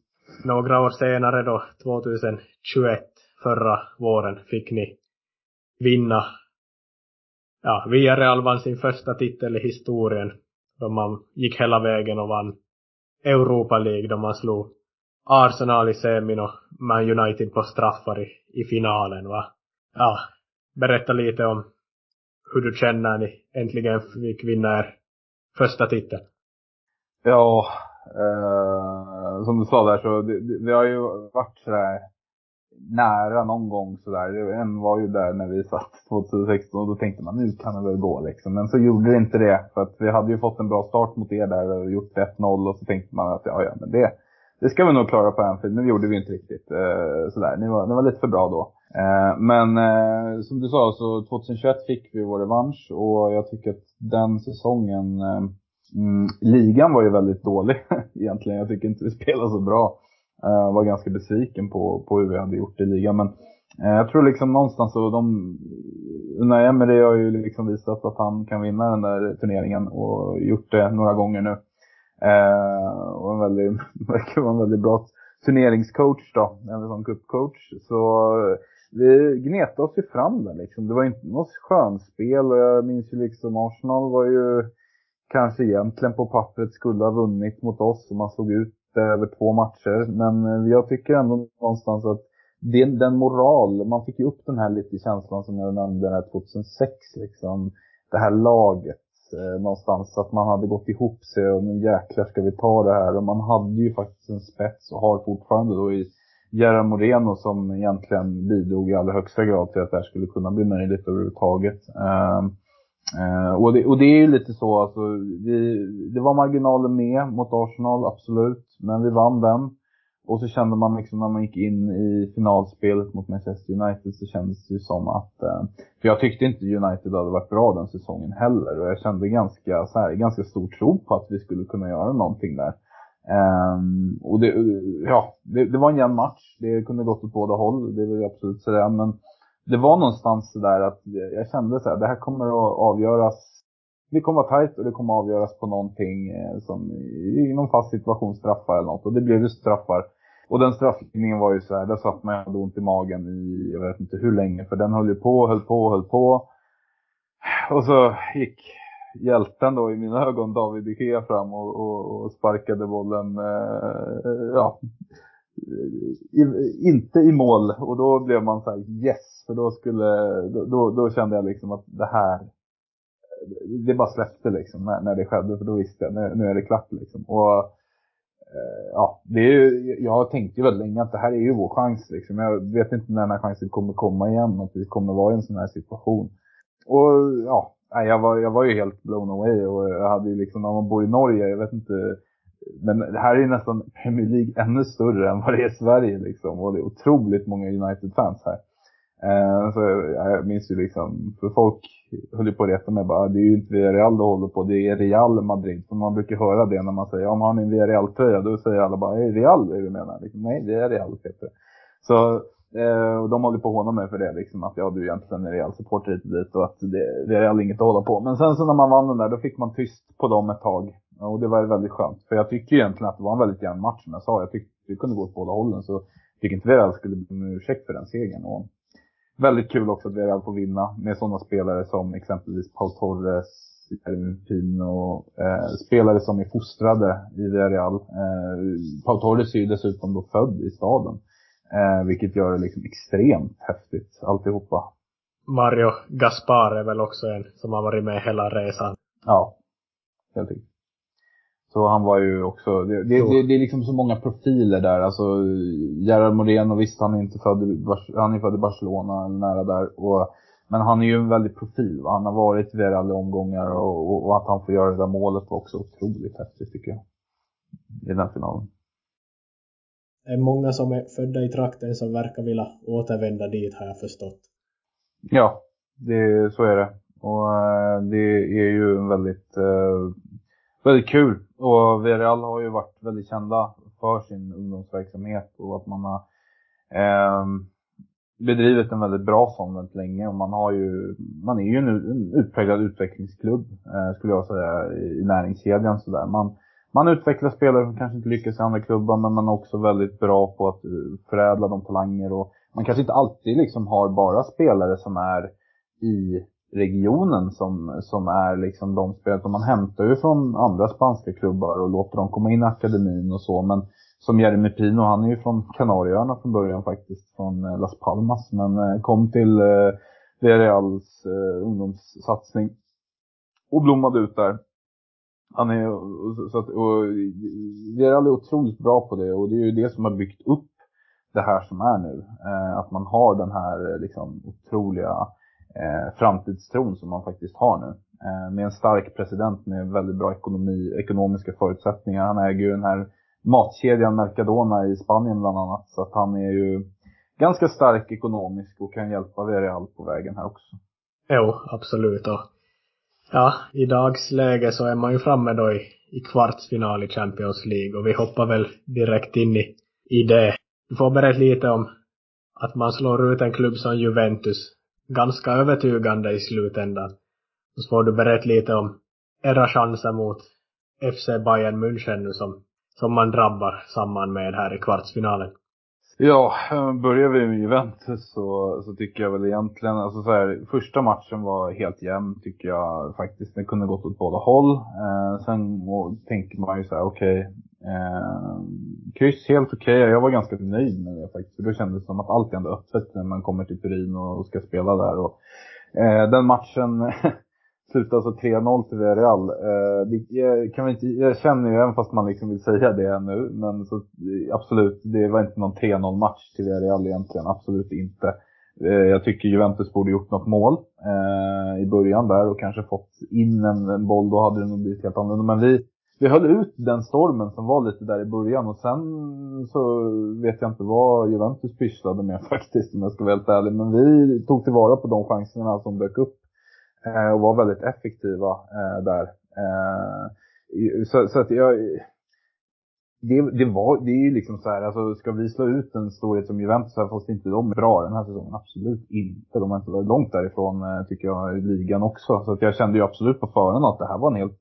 några år senare då 2021 förra våren fick ni vinna ja, Villarreal vann sin första titel i historien då man gick hela vägen och vann Europa League då man slog Arsenal i semin och Man United på straffar i, i finalen va. Ja, berätta lite om hur du känner när ni äntligen fick vinna er första titeln. Ja, eh, som du sa där så det, det, det har ju varit sådär nära någon gång sådär. En var ju där när vi satt 2016 och då tänkte man nu kan det väl gå liksom. Men så gjorde det inte det. För att vi hade ju fått en bra start mot er där och gjort 1-0 och så tänkte man att ja, ja men det, det ska vi nog klara på Anfield. Men det gjorde vi inte riktigt eh, sådär. Ni var, ni var lite för bra då. Eh, men eh, som du sa så 2021 fick vi vår revansch och jag tycker att den säsongen eh, mm, ligan var ju väldigt dålig egentligen. Jag tycker inte vi spelade så bra. Jag var ganska besviken på, på hur vi hade gjort i ligan. Men eh, jag tror liksom någonstans så de, Unai Emery har ju liksom visat att han kan vinna den där turneringen och gjort det några gånger nu. Eh, och en väldigt, verkar vara en väldigt bra turneringscoach då, eller som cupcoach. Så vi gnetade oss ju fram där liksom. Det var inte något skönspel och jag minns ju liksom Arsenal var ju kanske egentligen på pappret skulle ha vunnit mot oss och man slog ut över två matcher. Men eh, jag tycker ändå någonstans att den, den moral, man fick ju upp den här lite känslan som jag nämnde där 2006 liksom. Det här laget eh, någonstans, att man hade gått ihop sig och nu jäklar ska vi ta det här. Och man hade ju faktiskt en spets och har fortfarande då i Gerard Moreno som egentligen bidrog i allra högsta grad till att det här skulle kunna bli möjligt överhuvudtaget. Uh, och, det, och det är ju lite så, alltså, vi, det var marginaler med mot Arsenal, absolut. Men vi vann den. Och så kände man liksom när man gick in i finalspelet mot Manchester United så kändes det ju som att, uh, för jag tyckte inte United hade varit bra den säsongen heller. Och jag kände ganska, så här, ganska stor tro på att vi skulle kunna göra någonting där. Um, och det, ja, det, det, var en jämn match. Det kunde gått åt båda håll, det vill jag absolut säga. Men det var någonstans där att jag kände så här, det här kommer att avgöras. Det kommer att vara tajt och det kommer att avgöras på någonting eh, som i någon fast situation straffar eller något. Och det blev ju straffar. Och den straffningen var ju så här, där satt man hade ont i magen i, jag vet inte hur länge. För den höll ju på, höll på, höll på. Och så gick hjälten då i mina ögon, David De Gea fram och, och, och sparkade bollen, eh, ja, i, inte i mål. Och då blev man så här, yes, för då skulle, då, då, kände jag liksom att det här, det bara släppte liksom när, när det skedde, för då visste jag, nu, nu är det klart liksom. Och eh, ja, det är ju, jag tänkte ju väldigt länge att det här är ju vår chans liksom. Jag vet inte när den här chansen kommer komma igen, att vi kommer vara i en sån här situation. Och ja, jag var, jag var ju helt blown away och jag hade ju liksom, när man bor i Norge, jag vet inte, men det här är ju nästan Premier League ännu större än vad det är i Sverige liksom. Och det är otroligt många United-fans här. Eh, så jag minns ju liksom, för folk höll ju på att reta mig bara, det är ju inte Villarreal du håller på, det är Real Madrid. För man brukar höra det när man säger, om har ni en Villarreal-tröja, då säger alla bara, är Real det du menar? Liksom, Nej, det är Real Peter. Så, eh, och de håller på att håna mig för det liksom, att ja du egentligen är Real-supporter hit och dit och att det, det är Real inget att hålla på. Men sen så när man vann den där, då fick man tyst på dem ett tag. Och det var väldigt skönt. För jag tycker egentligen att det var en väldigt jämn match som jag sa. Jag tyckte det kunde gå åt båda hållen. Så jag tycker inte Real skulle be om ursäkt för den segern. Och väldigt kul också att Real får vinna med sådana spelare som exempelvis Paul Torres, Pino, eh, spelare som är fostrade i Villarreal. Eh, Paul Torres är ju dessutom då född i staden. Eh, vilket gör det liksom extremt häftigt alltihopa. Mario Gaspar är väl också en som har varit med hela resan. Ja, helt riktigt. Så han var ju också, det, det, det, det, är liksom så många profiler där. Alltså Gerard Moreno, visst han är inte född, han är född i Barcelona, nära där. Och, men han är ju en väldigt profil. Va? Han har varit i alla omgångar och, och, och, att han får göra det där målet var också otroligt häftigt tycker jag. I den finalen. Det är många som är födda i trakten som verkar vilja återvända dit har jag förstått. Ja, det, så är det. Och äh, det är ju en väldigt äh, väldigt kul. Och Villarreal har ju varit väldigt kända för sin ungdomsverksamhet och att man har eh, bedrivit en väldigt bra sån väldigt länge. Och man, har ju, man är ju en, en utpräglad utvecklingsklubb, eh, skulle jag säga, i, näringskedjan. näringskedjan. Sådär. Man, man utvecklar spelare som kanske inte lyckas i andra klubbar, men man är också väldigt bra på att eh, förädla de talanger. Och man kanske inte alltid liksom har bara spelare som är i regionen som, som är liksom de spelare som man hämtar ju från andra spanska klubbar och låter dem komma in i akademin och så. Men som Jeremy Pino, han är ju från Kanarieöarna från början faktiskt, från eh, Las Palmas. Men eh, kom till eh, Villarreals ungdomssatsning och blommade ut där. Han är, så att, och Villarreal är otroligt bra på det och det är ju det som har byggt upp det här som är nu. Eh, att man har den här eh, liksom otroliga eh, framtidstron som man faktiskt har nu. Eh, med en stark president med väldigt bra ekonomi, ekonomiska förutsättningar. Han äger ju den här matkedjan Mercadona i Spanien bland annat. Så att han är ju ganska stark ekonomiskt och kan hjälpa Villarreal på vägen här också. Jo, absolut. Och ja, i dagsläge så är man ju framme då i, i kvartsfinal i Champions League och vi hoppar väl direkt in i, i det. Du får berätta lite om att man slår ut en klubb som Juventus ganska övertygande i slutändan. Och så får du berätta lite om era chanser mot FC Bayern München nu som, som man drabbar samman med här i kvartsfinalen. Ja, börjar vi med Juventus så, så tycker jag väl egentligen, alltså så här, första matchen var helt jämn tycker jag faktiskt. Den kunde gått åt båda håll. Eh, sen tänker man ju så här, okej, okay, Eh, kryss helt okej. Okay. Jag var ganska nöjd med det faktiskt. För då kändes det som att allt är ändå öppet när man kommer till Turin och ska spela där. Och, eh, den matchen slutade alltså 3-0 till Villarreal. Eh, det, kan inte, jag känner ju, även fast man liksom vill säga det nu, men så, absolut, det var inte någon 3-0 match till Villarreal egentligen. Absolut inte. Eh, jag tycker Juventus borde gjort något mål eh, i början där och kanske fått in en, en boll. Då hade det nog blivit helt annorlunda. Men vi vi höll ut den stormen som var lite där i början och sen så vet jag inte vad Juventus pysslade med faktiskt om jag ska vara helt ärlig. Men vi tog tillvara på de chanserna som dök upp Eh, och var väldigt effektiva eh, där. Eh, så, så, att jag... Det, det, var, det är ju liksom så här, alltså ska vi slå ut en storhet som Juventus här fast inte de är bra den här säsongen? Absolut inte. De har inte varit långt därifrån eh, tycker jag i ligan också. Så att jag kände ju absolut på förhand att det här var en helt,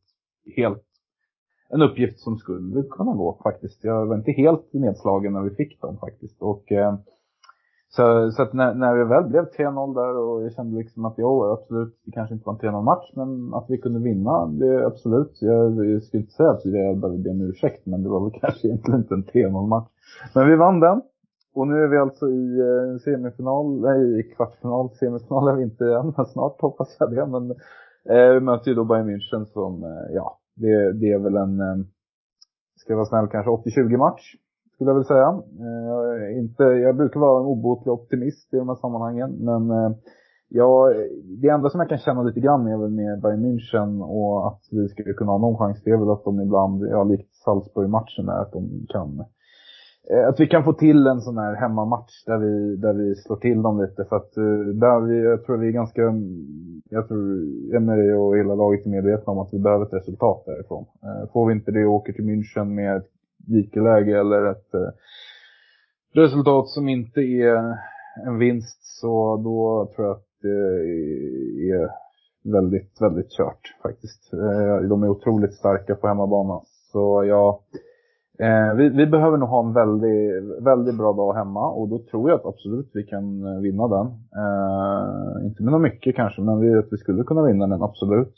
helt en uppgift som skulle kunna gå faktiskt. Jag var inte helt nedslagen när vi fick dem faktiskt. Och, eh, så, så att när, när vi väl blev 3-0 där och jag kände liksom att jo, absolut, det kanske inte var en 3-0 match, men att vi kunde vinna, det absolut. Jag, jag skulle inte säga att vi behöver be om ursäkt, men det var väl kanske egentligen inte en 3-0 match. Men vi vann den. Och nu är vi alltså i eh, semifinal, nej i kvartsfinal, semifinal är vi inte än, men snart hoppas jag det. Men eh, vi möter ju då Bayern München som, eh, ja, det, det är väl en, eh, ska jag vara snäll, kanske 80-20 match. Skulle jag väl säga. Eh, inte, jag brukar vara en obotlig optimist i de här sammanhangen. Men eh, ja, det enda som jag kan känna lite grann är väl med Bayern München och att vi skulle kunna ha någon chans. Det är väl att de ibland, ja likt Salzburg-matchen där, att de kan eh, att vi kan få till en sån här hemmamatch där vi, där vi slår till dem lite. För att där vi, jag tror vi är ganska, jag tror Emery och hela laget är medvetna om att vi behöver ett resultat därifrån. Får vi inte det och åker till München med ett dikeläge eller ett eh, resultat som inte är en vinst så då tror jag att det är väldigt, väldigt kört faktiskt. Eh, de är otroligt starka på hemmabana. Så jag Eh, vi, vi, behöver nog ha en väldigt, väldigt bra dag hemma och då tror jag att absolut vi kan eh, vinna den. Eh, inte med något mycket kanske, men vi, att vi skulle kunna vinna den, absolut.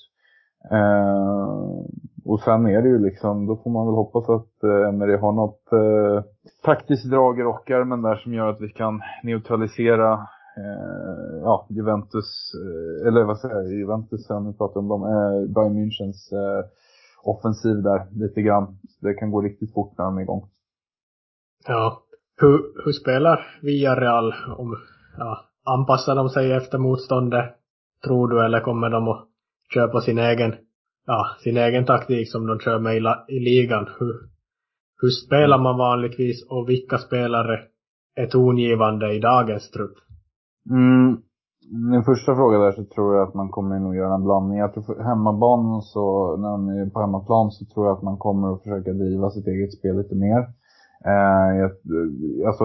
Och sen är det ju liksom, då får man väl hoppas att eh, Emery har något eh, taktiskt drag i rockärmen där som gör att vi kan neutralisera eh, ja, Juventus, eh, eller vad säger jag, Juventus, nu pratar om dem, eh, Bayern Münchens eh, offensiv där lite grann. Det kan gå riktigt fort när de är igång. Ja. Hur, hur spelar Villarreal? Om, ja, anpassar de sig efter motståndet, tror du, eller kommer de att köpa sin egen, ja, sin egen taktik som de kör med i, la, i ligan? Hur, hur spelar man vanligtvis och vilka spelare är tongivande i dagens trupp? Mm, min första fråga där så tror jag att man kommer nog göra en blandning. Jag tror för hemmabanan så, när de är på hemmaplan så tror jag att man kommer att försöka driva sitt eget spel lite mer. Eh, jag, alltså,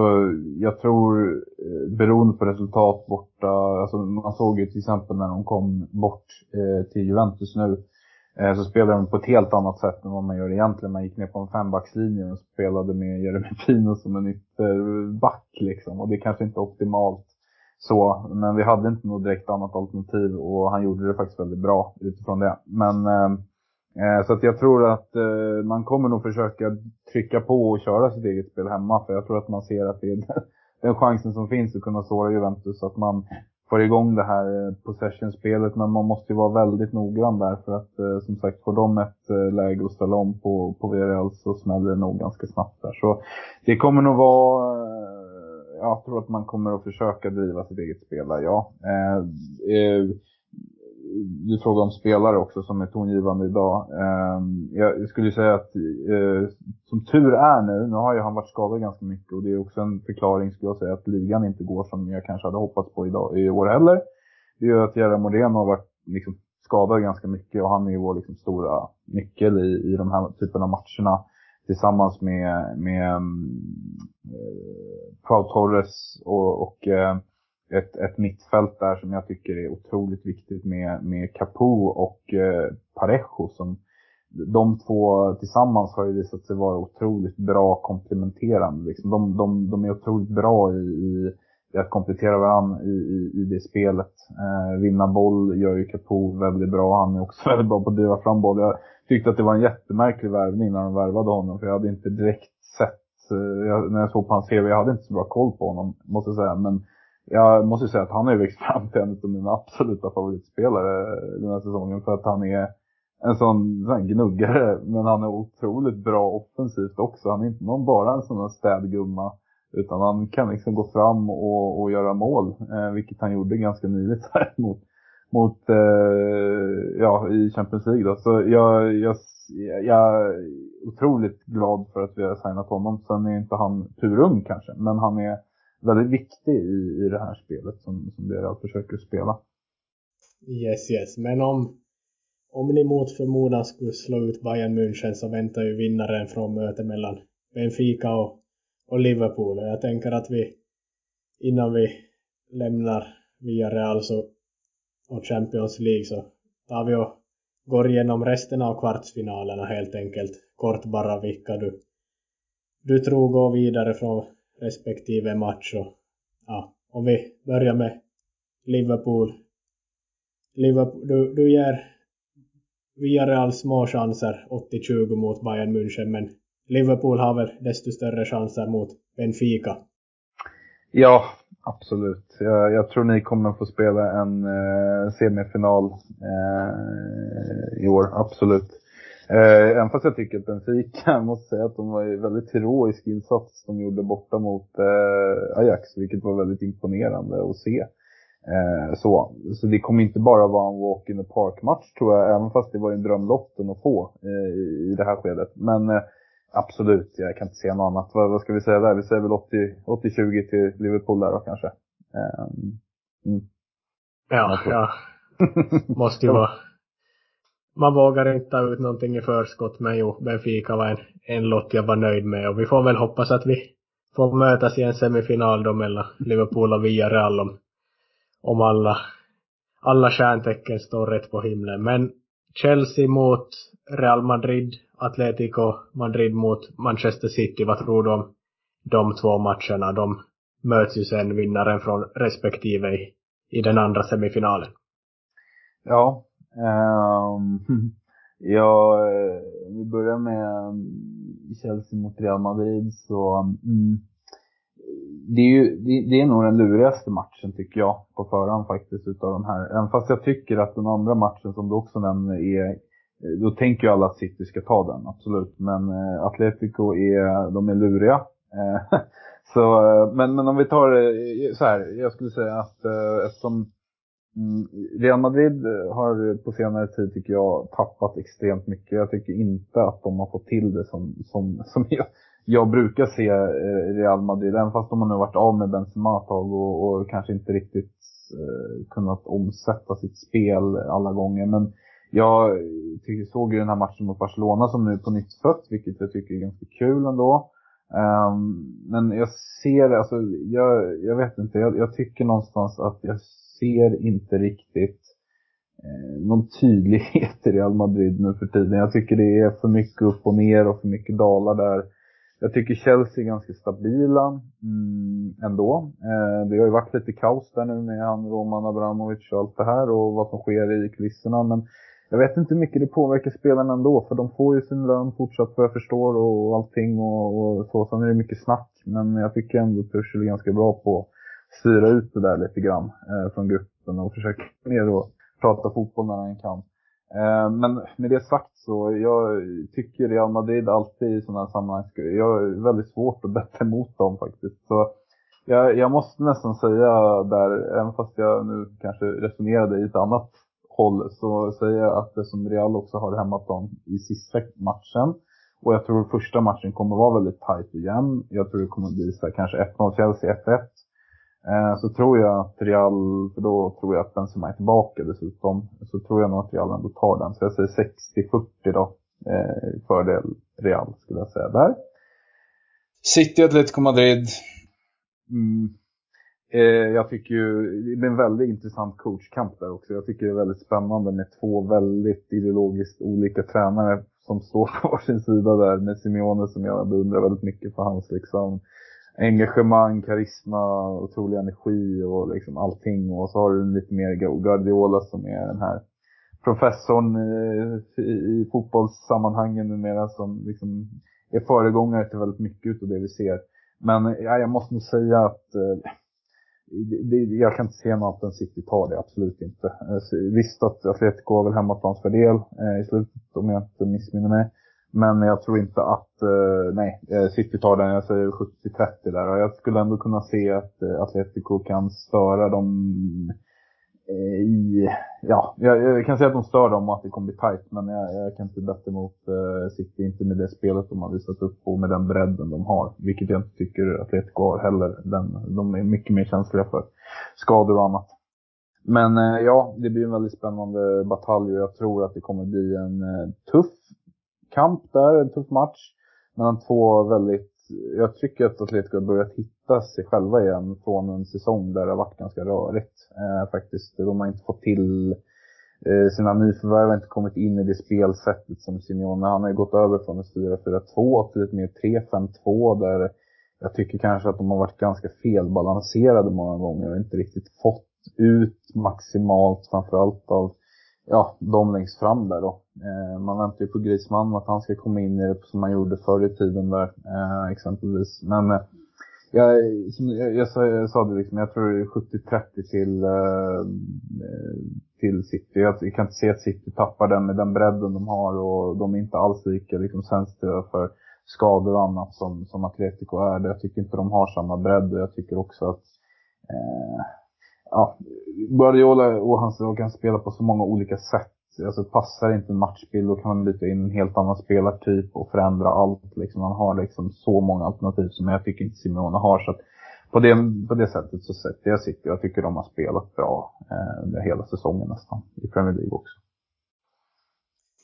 jag tror, eh, beroende på resultat borta, alltså man såg ju till exempel när de kom bort eh, till Juventus nu, eh, Eh, så spelade de på ett helt annat sätt än vad man gör egentligen. Man gick ner på en fembackslinje och spelade med Jeremy Pino som en ytterback liksom. Och det är kanske inte optimalt så, men vi hade inte något direkt annat alternativ och han gjorde det faktiskt väldigt bra utifrån det. Men eh, eh, så att jag tror att eh, man kommer nog försöka trycka på och köra sitt eget spel hemma. För jag tror att man ser att det är den chansen som finns att kunna såra Juventus. Att man får igång det här eh, possession-spelet. Men man måste ju vara väldigt noggrann där. För att eh, som sagt, får de ett eh, läge att ställa om på, på VRL så smäller det nog ganska snabbt där. Så det kommer nog vara jag tror att man kommer att försöka driva sitt eget spel där, ja. Eh, eh, du frågar om spelare också som är tongivande idag. Eh, jag skulle säga att eh, som tur är nu, nu har ju han varit skadad ganska mycket och det är också en förklaring skulle jag säga att ligan inte går som jag kanske hade hoppats på idag, i år heller. Det gör att Gerard Moreno har varit liksom, skadad ganska mycket och han är ju vår liksom, stora nyckel i, i de här typen av matcherna tillsammans med, med mm, eh, Pau Torres och, och eh, ett, ett mittfält där som jag tycker är otroligt viktigt med, med Capo och eh, Parejo som de två tillsammans har ju visat sig vara otroligt bra komplementerande. Liksom. De, de, de är otroligt bra i, i att komplettera varandra i, i, i det spelet. Eh, vinna boll gör ju Capo väldigt bra. Han är också väldigt bra på att driva fram boll. Jag tyckte att det var en jättemärklig värvning när de värvade honom. För jag hade inte direkt sett, eh, jag, när jag såg på hans CV, jag hade inte så bra koll på honom, måste jag säga. Men jag måste säga att han har ju växt fram till en av mina absoluta favoritspelare den här säsongen. För att han är en sån, sån gnuggare, men han är otroligt bra offensivt också. Han är inte någon bara en sån där städgumma utan han kan liksom gå fram och, och göra mål, eh, vilket han gjorde ganska nyligt här mot, mot eh, ja, i Champions League. Då. Så jag, jag, jag är otroligt glad för att vi har signat honom. Sen är inte han purung kanske, men han är väldigt viktig i, i det här spelet som, som Real försöker spela. Yes, yes. Men om, om ni mot förmodan skulle slå ut Bayern München så väntar ju vinnaren från mötet mellan Benfica och och Liverpool. Jag tänker att vi innan vi lämnar via Real så, och Champions League så tar vi och går igenom resten av kvartsfinalerna helt enkelt. Kort bara vilka du, du tror går vidare från respektive match. Och, ja, om vi börjar med Liverpool. Liverpool du, du ger Villarreal små chanser 80-20 mot Bayern München men Liverpool har väl desto större chanser mot Benfica. Ja, absolut. Jag, jag tror ni kommer få spela en eh, semifinal eh, i år, absolut. Eh, även fast jag tycker att Benfica, jag måste säga att de var en väldigt heroisk insats de gjorde borta mot eh, Ajax, vilket var väldigt imponerande att se. Eh, så. så det kommer inte bara vara en walk in the park-match tror jag, även fast det var en drömlotten att få eh, i det här skedet. Men eh, absolut, jag kan inte se något annat. Vad, vad, ska vi säga där? Vi säger väl 80-20 till Liverpool där då kanske. Ehm, mm. Ja, ja. Måste ju vara. Man vågar inte ta ut någonting i förskott, men jo, Benfica var en, en lott jag var nöjd med och vi får väl hoppas att vi får mötas i en semifinal då mellan Liverpool och Villarreal om, om alla, alla stjärntecken står rätt på himlen. Men Chelsea mot Real Madrid, Atletico Madrid mot Manchester City, vad tror du om de två matcherna? De möts ju sen vinnaren från respektive i, i den andra semifinalen. Ja, um, ja, eh, vi börjar med mm, Chelsea mot Real Madrid så mm, det är ju det, det, är nog den lurigaste matchen tycker jag på förhand faktiskt utav de här. Även fast jag tycker att den andra matchen som du också nämner är eh, då tänker ju alla att City ska ta den, absolut. Men eh, Atletico är, de är luriga. Eh, så, eh, men, men om vi tar så här, jag skulle säga att eh, eftersom mm, Real Madrid har på senare tid tycker jag tappat extremt mycket. Jag tycker inte att de har fått till det som, som, som jag, jag brukar se eh, Real Madrid. Även fast de har nu varit av med Benzema ett tag och, och kanske inte riktigt eh, kunnat omsätta sitt spel alla gånger. Men jag tycker, såg ju den här matchen mot Barcelona som nu är på nytt fött, vilket jag tycker är ganska kul ändå. Um, men jag ser, alltså, jag, jag vet inte, jag, jag, tycker någonstans att jag ser inte riktigt eh, någon tydlighet i Real Madrid nu för tiden. Jag tycker det är för mycket upp och ner och för mycket dalar där. Jag tycker Chelsea är ganska stabila mm, ändå. Eh, det har ju varit lite kaos där nu med han Roman Abramovic och allt det här och vad som sker i kulisserna. Men jag vet inte hur mycket det påverkar spelarna ändå, för de får ju sin lön fortsatt vad jag förstår och allting och, och så. Sen är det mycket snack, men jag tycker ändå att Tuchel är ganska bra på att styra ut det där lite grann eh, från gruppen och försöka mer då prata fotboll när han kan. Eh, men med det sagt så, jag tycker Real Madrid alltid i sådana här sammanhang, jag har väldigt svårt att betta emot dem faktiskt. Så jag, jag måste nästan säga där, även fast jag nu kanske resonerade i ett annat håll så säger jag att det som Real också har hemmaplan i sista matchen. Och jag tror första matchen kommer vara väldigt tight och jämn. Jag tror det kommer bli så här, kanske 1-0 Chelsea, 1-1. Eh, så tror jag att Real, för då tror jag att Benzema är tillbaka dessutom, så tror jag nog att Real ändå tar den. Så jag säger 60-40 då, eh, fördel Real skulle jag säga där. City Atletico Madrid. Mm, Eh, jag tycker ju, det blir en väldigt intressant coachkamp där också. Jag tycker det är väldigt spännande med två väldigt ideologiskt olika tränare som står på varsin sida där. Med Simeone som jag beundrar väldigt mycket för hans liksom engagemang, karisma, otrolig energi och liksom allting. Och så har du lite mer Guardiola som är den här professorn i, i fotbollssammanhangen numera som liksom är föregångare till väldigt mycket av det vi ser. Men ja, jag måste nog säga att eh, det, jag kan inte se något än City tar det, absolut inte. Eh, visst att Atletico har väl hemmaplansfördel eh, i slutet om jag inte missminner mig. Men jag tror inte att, eh, nej, eh, City tar den, jag säger 70-30 där. Och jag skulle ändå kunna se att eh, Atletico kan störa dem Eh, i, ja, jag, jag, kan säga att de stör dem och att det kommer bli tight, men jag, jag kan inte bättre emot eh, City, inte med det spelet de har visat upp och med den bredden de har. Vilket jag inte tycker Atletico har heller. Den, de är mycket mer känsliga för skador och annat. Men eh, ja, det blir en väldigt spännande batalj och jag tror att det kommer bli en tuff kamp där, en tuff match. Mellan två väldigt jag tycker att Atletico har börjat hitta sig själva igen från en säsong där det har varit ganska rörigt eh, faktiskt. De har inte fått till eh, sina nyförvärv har inte kommit in i det spelsättet som Simeone. Han har ju gått över från ett 4-4-2 till ett mer 3-5-2 där jag tycker kanske att de har varit ganska felbalanserade många gånger och inte riktigt fått ut maximalt framförallt av ja, de längst fram där då. Eh, man väntar ju på Grisman att han ska komma in i det som man gjorde förr i tiden där eh, exempelvis. Men eh, jag, som jag, jag, sa, jag sa det liksom, jag tror det är 70-30 till, eh, eh, till City. Jag, jag, kan inte se att City tappar den med den bredden de har och de är inte alls lika liksom, sensitiva för skador och annat som, som Atletico är. Jag tycker inte de har samma bredd och jag tycker också att eh, ja, Guardiola och hans lag kan spela på så många olika sätt. Alltså passar inte en matchbild då kan man byta in en helt annan spelartyp och förändra allt. Liksom. Man har liksom så många alternativ som jag tycker inte Simeone har. Så på, det, på det sättet så sätter jag City. Jag tycker de har spelat bra eh, under hela säsongen nästan. I Premier League också.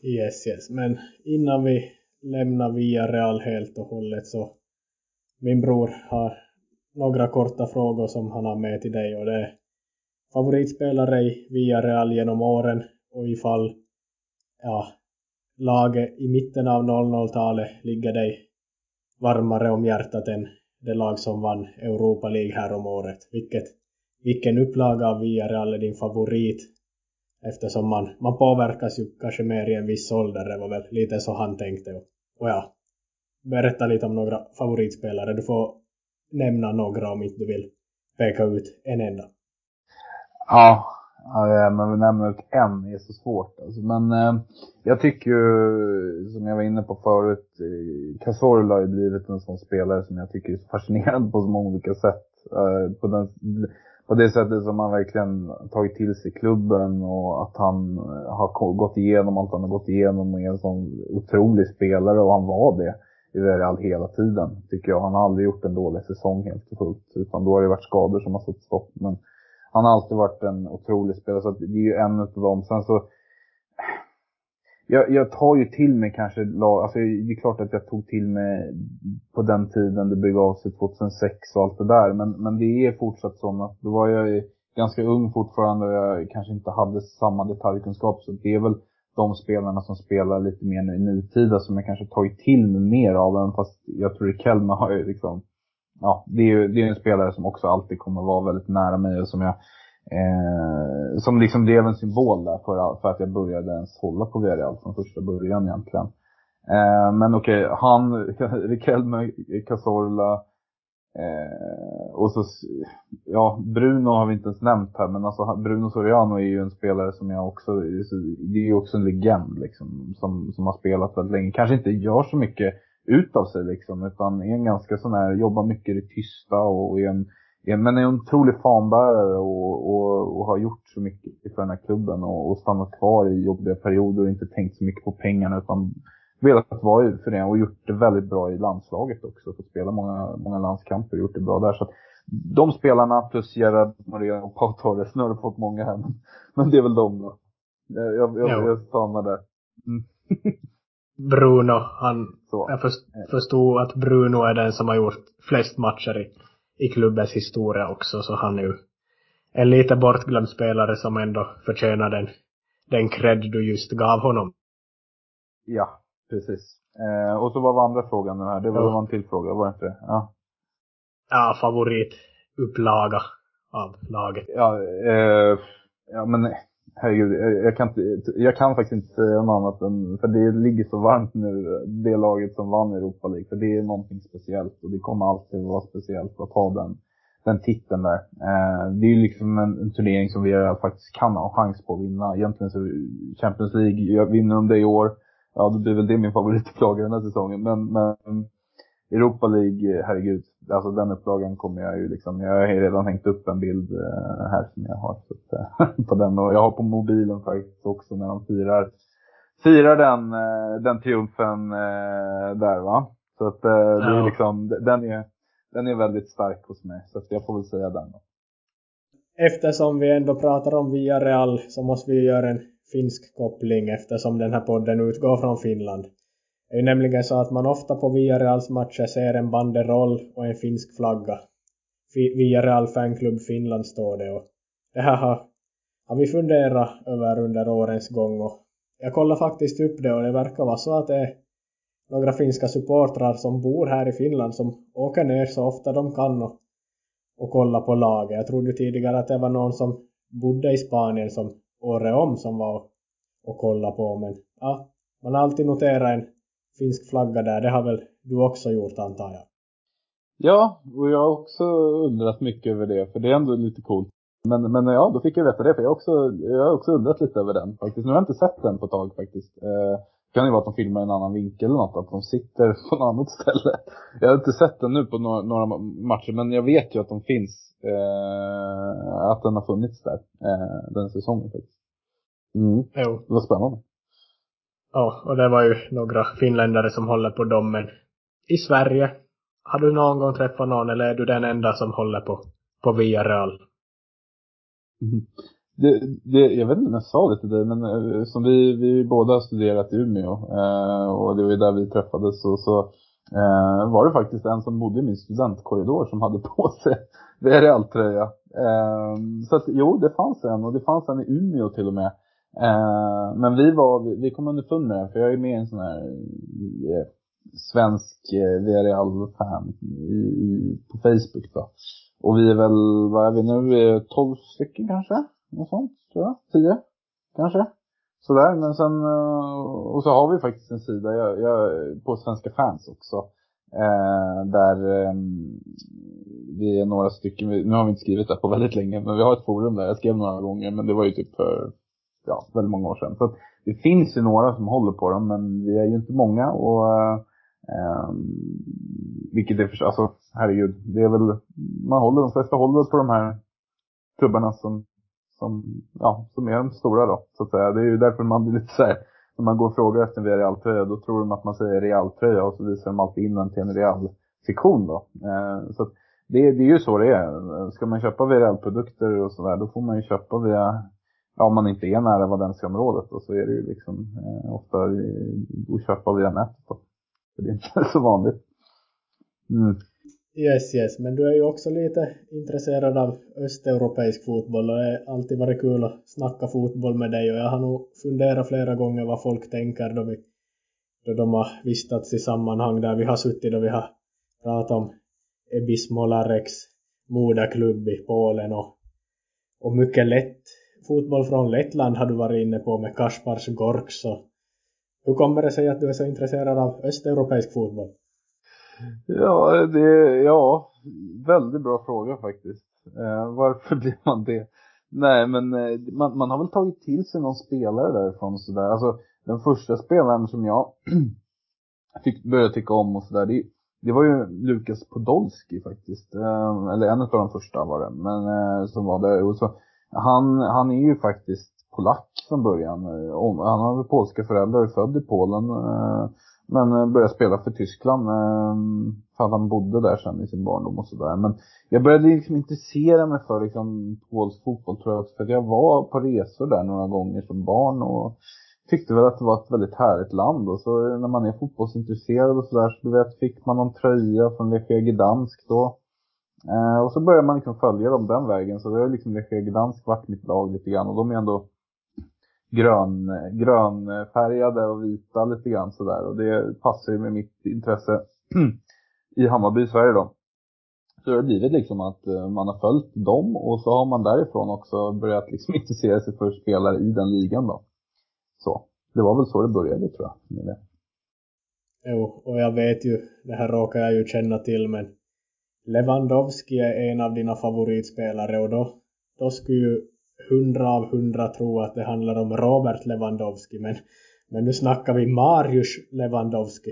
Yes, yes. Men innan vi lämnar via Real helt och hållet så min bror har några korta frågor som han har med till dig och det är favoritspelare i via Real genom åren och ifall ja, laget i mitten av 00-talet ligger dig varmare om hjärtat än det lag som vann Europa League här om året. Vilket, vilken upplaga av Villarreal är din favorit? Eftersom man, man påverkas ju kanske mer i en viss ålder. Det var väl lite så han tänkte. Och ja, berätta lite om några favoritspelare. Du får nämna några om inte du vill peka ut en enda. Ja, Ja, men nämna ut en är så svårt. Alltså. Men eh, jag tycker ju, som jag var inne på förut, eh, Cazorla har ju blivit en sån spelare som jag tycker är så fascinerande på så många olika sätt. Eh, på, den, på det sättet som han verkligen tagit till sig klubben och att han eh, har gått igenom allt han har gått igenom och är en sån otrolig spelare och han var det i Real hela tiden, tycker jag. Han har aldrig gjort en dålig säsong helt och fullt, utan då har det varit skador som har satt stopp. Men han har alltid varit en otrolig spelare, så det är ju en av dem. Sen så, jag, jag tar ju till mig kanske lag, alltså det är klart att jag tog till mig på den tiden det begav sig 2006 och allt det där. Men, men det är fortsatt så att då var jag ganska ung fortfarande och jag kanske inte hade samma detaljkunskap. Så det är väl de spelarna som spelar lite mer nu i nutida som jag kanske tagit till mig mer av. Även fast jag tror att Kelma har ju liksom ja, det är ju det är en spelare som också alltid kommer vara väldigt nära mig och som jag eh, som liksom blev en symbol där för, för att jag började ens hålla på Villarreal från första början egentligen. Eh, men okej, okay, han, Riquelme, Cazorla eh, och så, ja, Bruno har vi inte ens nämnt här, men alltså Bruno Soriano är ju en spelare som jag också, det är ju också en legend liksom, som, som har spelat väldigt länge. Kanske inte gör så mycket utav sig liksom, utan är en ganska sån här, jobbar mycket i det tysta och är en, är, men är en otrolig fanbärare och, och, och, har gjort så mycket för den här klubben och, och stannat kvar i jobbiga perioder och inte tänkt så mycket på pengarna utan velat vara för det och gjort det väldigt bra i landslaget också. Fått spela många, många landskamper och gjort det bra där. Så att de spelarna plus Gerard Maria och Pau Torres, nu har du fått många här men, men det är väl de då. Jag, jag, jag, jag stannar där. Mm. Bruno, han, så. jag förstod att Bruno är den som har gjort flest matcher i, i klubbens historia också, så han är ju en lite bortglömd spelare som ändå förtjänar den, den cred du just gav honom. Ja, precis. Eh, och så vad var andra frågan nu här? Det var, ja. en till fråga, var det inte det? Ja. Ja, favoritupplaga av laget. Ja, eh, ja men herregud, jag kan, inte, jag kan faktiskt inte säga något annat än, för det ligger så varmt nu, det laget som vann Europa League. För det är någonting speciellt och det kommer alltid vara speciellt att ha den, den titeln där. Eh, det är ju liksom en, en turnering som vi faktiskt kan ha chans på att vinna. Egentligen så Champions League, jag vinner de det i år, ja då blir väl det min favoritupplaga den här säsongen. Men, men Europa League, herregud, alltså den upplagan kommer jag ju liksom, jag har redan hängt upp en bild uh, här som jag har så uh, på den och jag har på mobilen faktiskt också när de firar, firar den, den triumfen där va. Så att det är liksom, den är, den är väldigt stark hos mig så att jag får väl säga den. Eftersom vi ändå pratar om Villarreal så måste vi göra en finsk koppling eftersom den här podden utgår från Finland. Det är ju nämligen så att man ofta på Villareals matcher ser en banderoll och en finsk flagga. Villareal fanklubb Finland står det och det här har, har vi funderat över under årens gång och jag kollar faktiskt upp det och det verkar vara så att det är några finska supportrar som bor här i Finland som åker ner så ofta de kan och, och kollar på laget. Jag trodde tidigare att det var någon som bodde i Spanien som året om som var och, och kollade på men ja, man har alltid noterat en finsk flagga där. Det har väl du också gjort antar jag? Ja, och jag har också undrat mycket över det, för det är ändå lite coolt. Men, men ja, då fick jag veta det, för jag har också, jag har också undrat lite över den faktiskt. Nu har jag inte sett den på ett tag faktiskt. Eh, det kan ju vara att de filmar en annan vinkel eller något, att de sitter på något annat ställe. Jag har inte sett den nu på några, några matcher, men jag vet ju att de finns. Eh, att den har funnits där, eh, den säsongen faktiskt. Mm. Jo. Det var spännande. Ja, och det var ju några finländare som håller på dem, men i Sverige, har du någon gång träffat någon eller är du den enda som håller på, på Villarreal? Mm. Det, det, jag vet inte om jag sa det till dig, men eh, som vi, vi båda har studerat i Umeå eh, och det var ju där vi träffades och så eh, var det faktiskt en som bodde i min studentkorridor som hade på sig Real-tröja. Eh, så att jo, det fanns en och det fanns en i Umeå till och med. Eh, men vi var, vi, kom underfund med det, för jag är med i en sån här eh, svensk eh, Villarreal-fan på Facebook då. Och vi är väl, vad är vi nu, 12 stycken kanske? Något sånt, tror jag. 10 kanske. Sådär, men sen, eh, och så har vi faktiskt en sida jag, jag, på Svenska fans också. Eh, där eh, vi är några stycken, nu har vi inte skrivit det på väldigt länge, men vi har ett forum där. Jag skrev några gånger, men det var ju typ för ja, väldigt många år sedan. Så det finns ju några som håller på dem, men vi är ju inte många och eh, vilket är för alltså herregud, det är väl, man håller, de flesta håller på de här klubbarna som, som, ja, som är de stora då, så att säga. Det är ju därför man blir lite så här, när man går och frågar efter en Real-tröja, då tror de att man säger Real-tröja och så visar de alltid in den till en Real-sektion då. Eh, så att det, det är ju så det är. Ska man köpa Real-produkter och sådär, då får man ju köpa via ja, om man inte är nära Valencia-området och så är det ju liksom eh, ofta att köpa via nätet då. För det är inte så vanligt. Mm. Yes, yes. Men du är ju också lite intresserad av östeuropeisk fotboll och det har alltid varit kul att snacka fotboll med dig och jag har nog funderat flera gånger vad folk tänker då, vi, då de har vistats i sammanhang där vi har suttit och vi har pratat om Ebis Molareks moderklubb i Polen och, och mycket lätt fotboll från Lettland har du varit inne på med Kaspars Gorks. Så hur kommer det sig att du är så intresserad av östeuropeisk fotboll? Ja, det, ja, väldigt bra fråga faktiskt. Eh, varför blir man det? Nej, men eh, man, man har väl tagit till sig någon spelare därifrån sådär. Alltså, den första spelaren som jag fick börja tycka om och sådär, det, det var ju Lukas Podolski faktiskt. Eh, eller en av de första var det, men eh, som var där. Och så han, han är ju faktiskt polack från början. Eh, han har polska föräldrar, född i Polen. Eh, men eh, började spela för Tyskland. För att han bodde där sen i sin barndom och sådär. Men jag började liksom intressera mig för liksom polsk fotboll tror jag. För att jag var på resor där några gånger som barn. Och tyckte väl att det var ett väldigt härligt land. Och så när man är fotbollsintresserad och sådär. Så du vet, fick man någon tröja från Lechia Gdansk då. Eh, och så börjar man liksom följa dem den vägen. Så det har liksom Lechia Gdansk varit mitt lag lite grann. Och de är ändå grön, grönfärgade och vita lite grann sådär. Och det passar ju med mitt intresse i Hammarby, Sverige då. Så det har blivit liksom att eh, man har följt dem och så har man därifrån också börjat liksom intressera sig för spelare i den ligan då. Så, det var väl så det började tror jag. Med det. Jo, och jag vet ju, det här råkar jag ju känna till men Lewandowski är en av dina favoritspelare och då, då skulle ju hundra av hundra tro att det handlar om Robert Lewandowski men, men nu snackar vi Marius Lewandowski.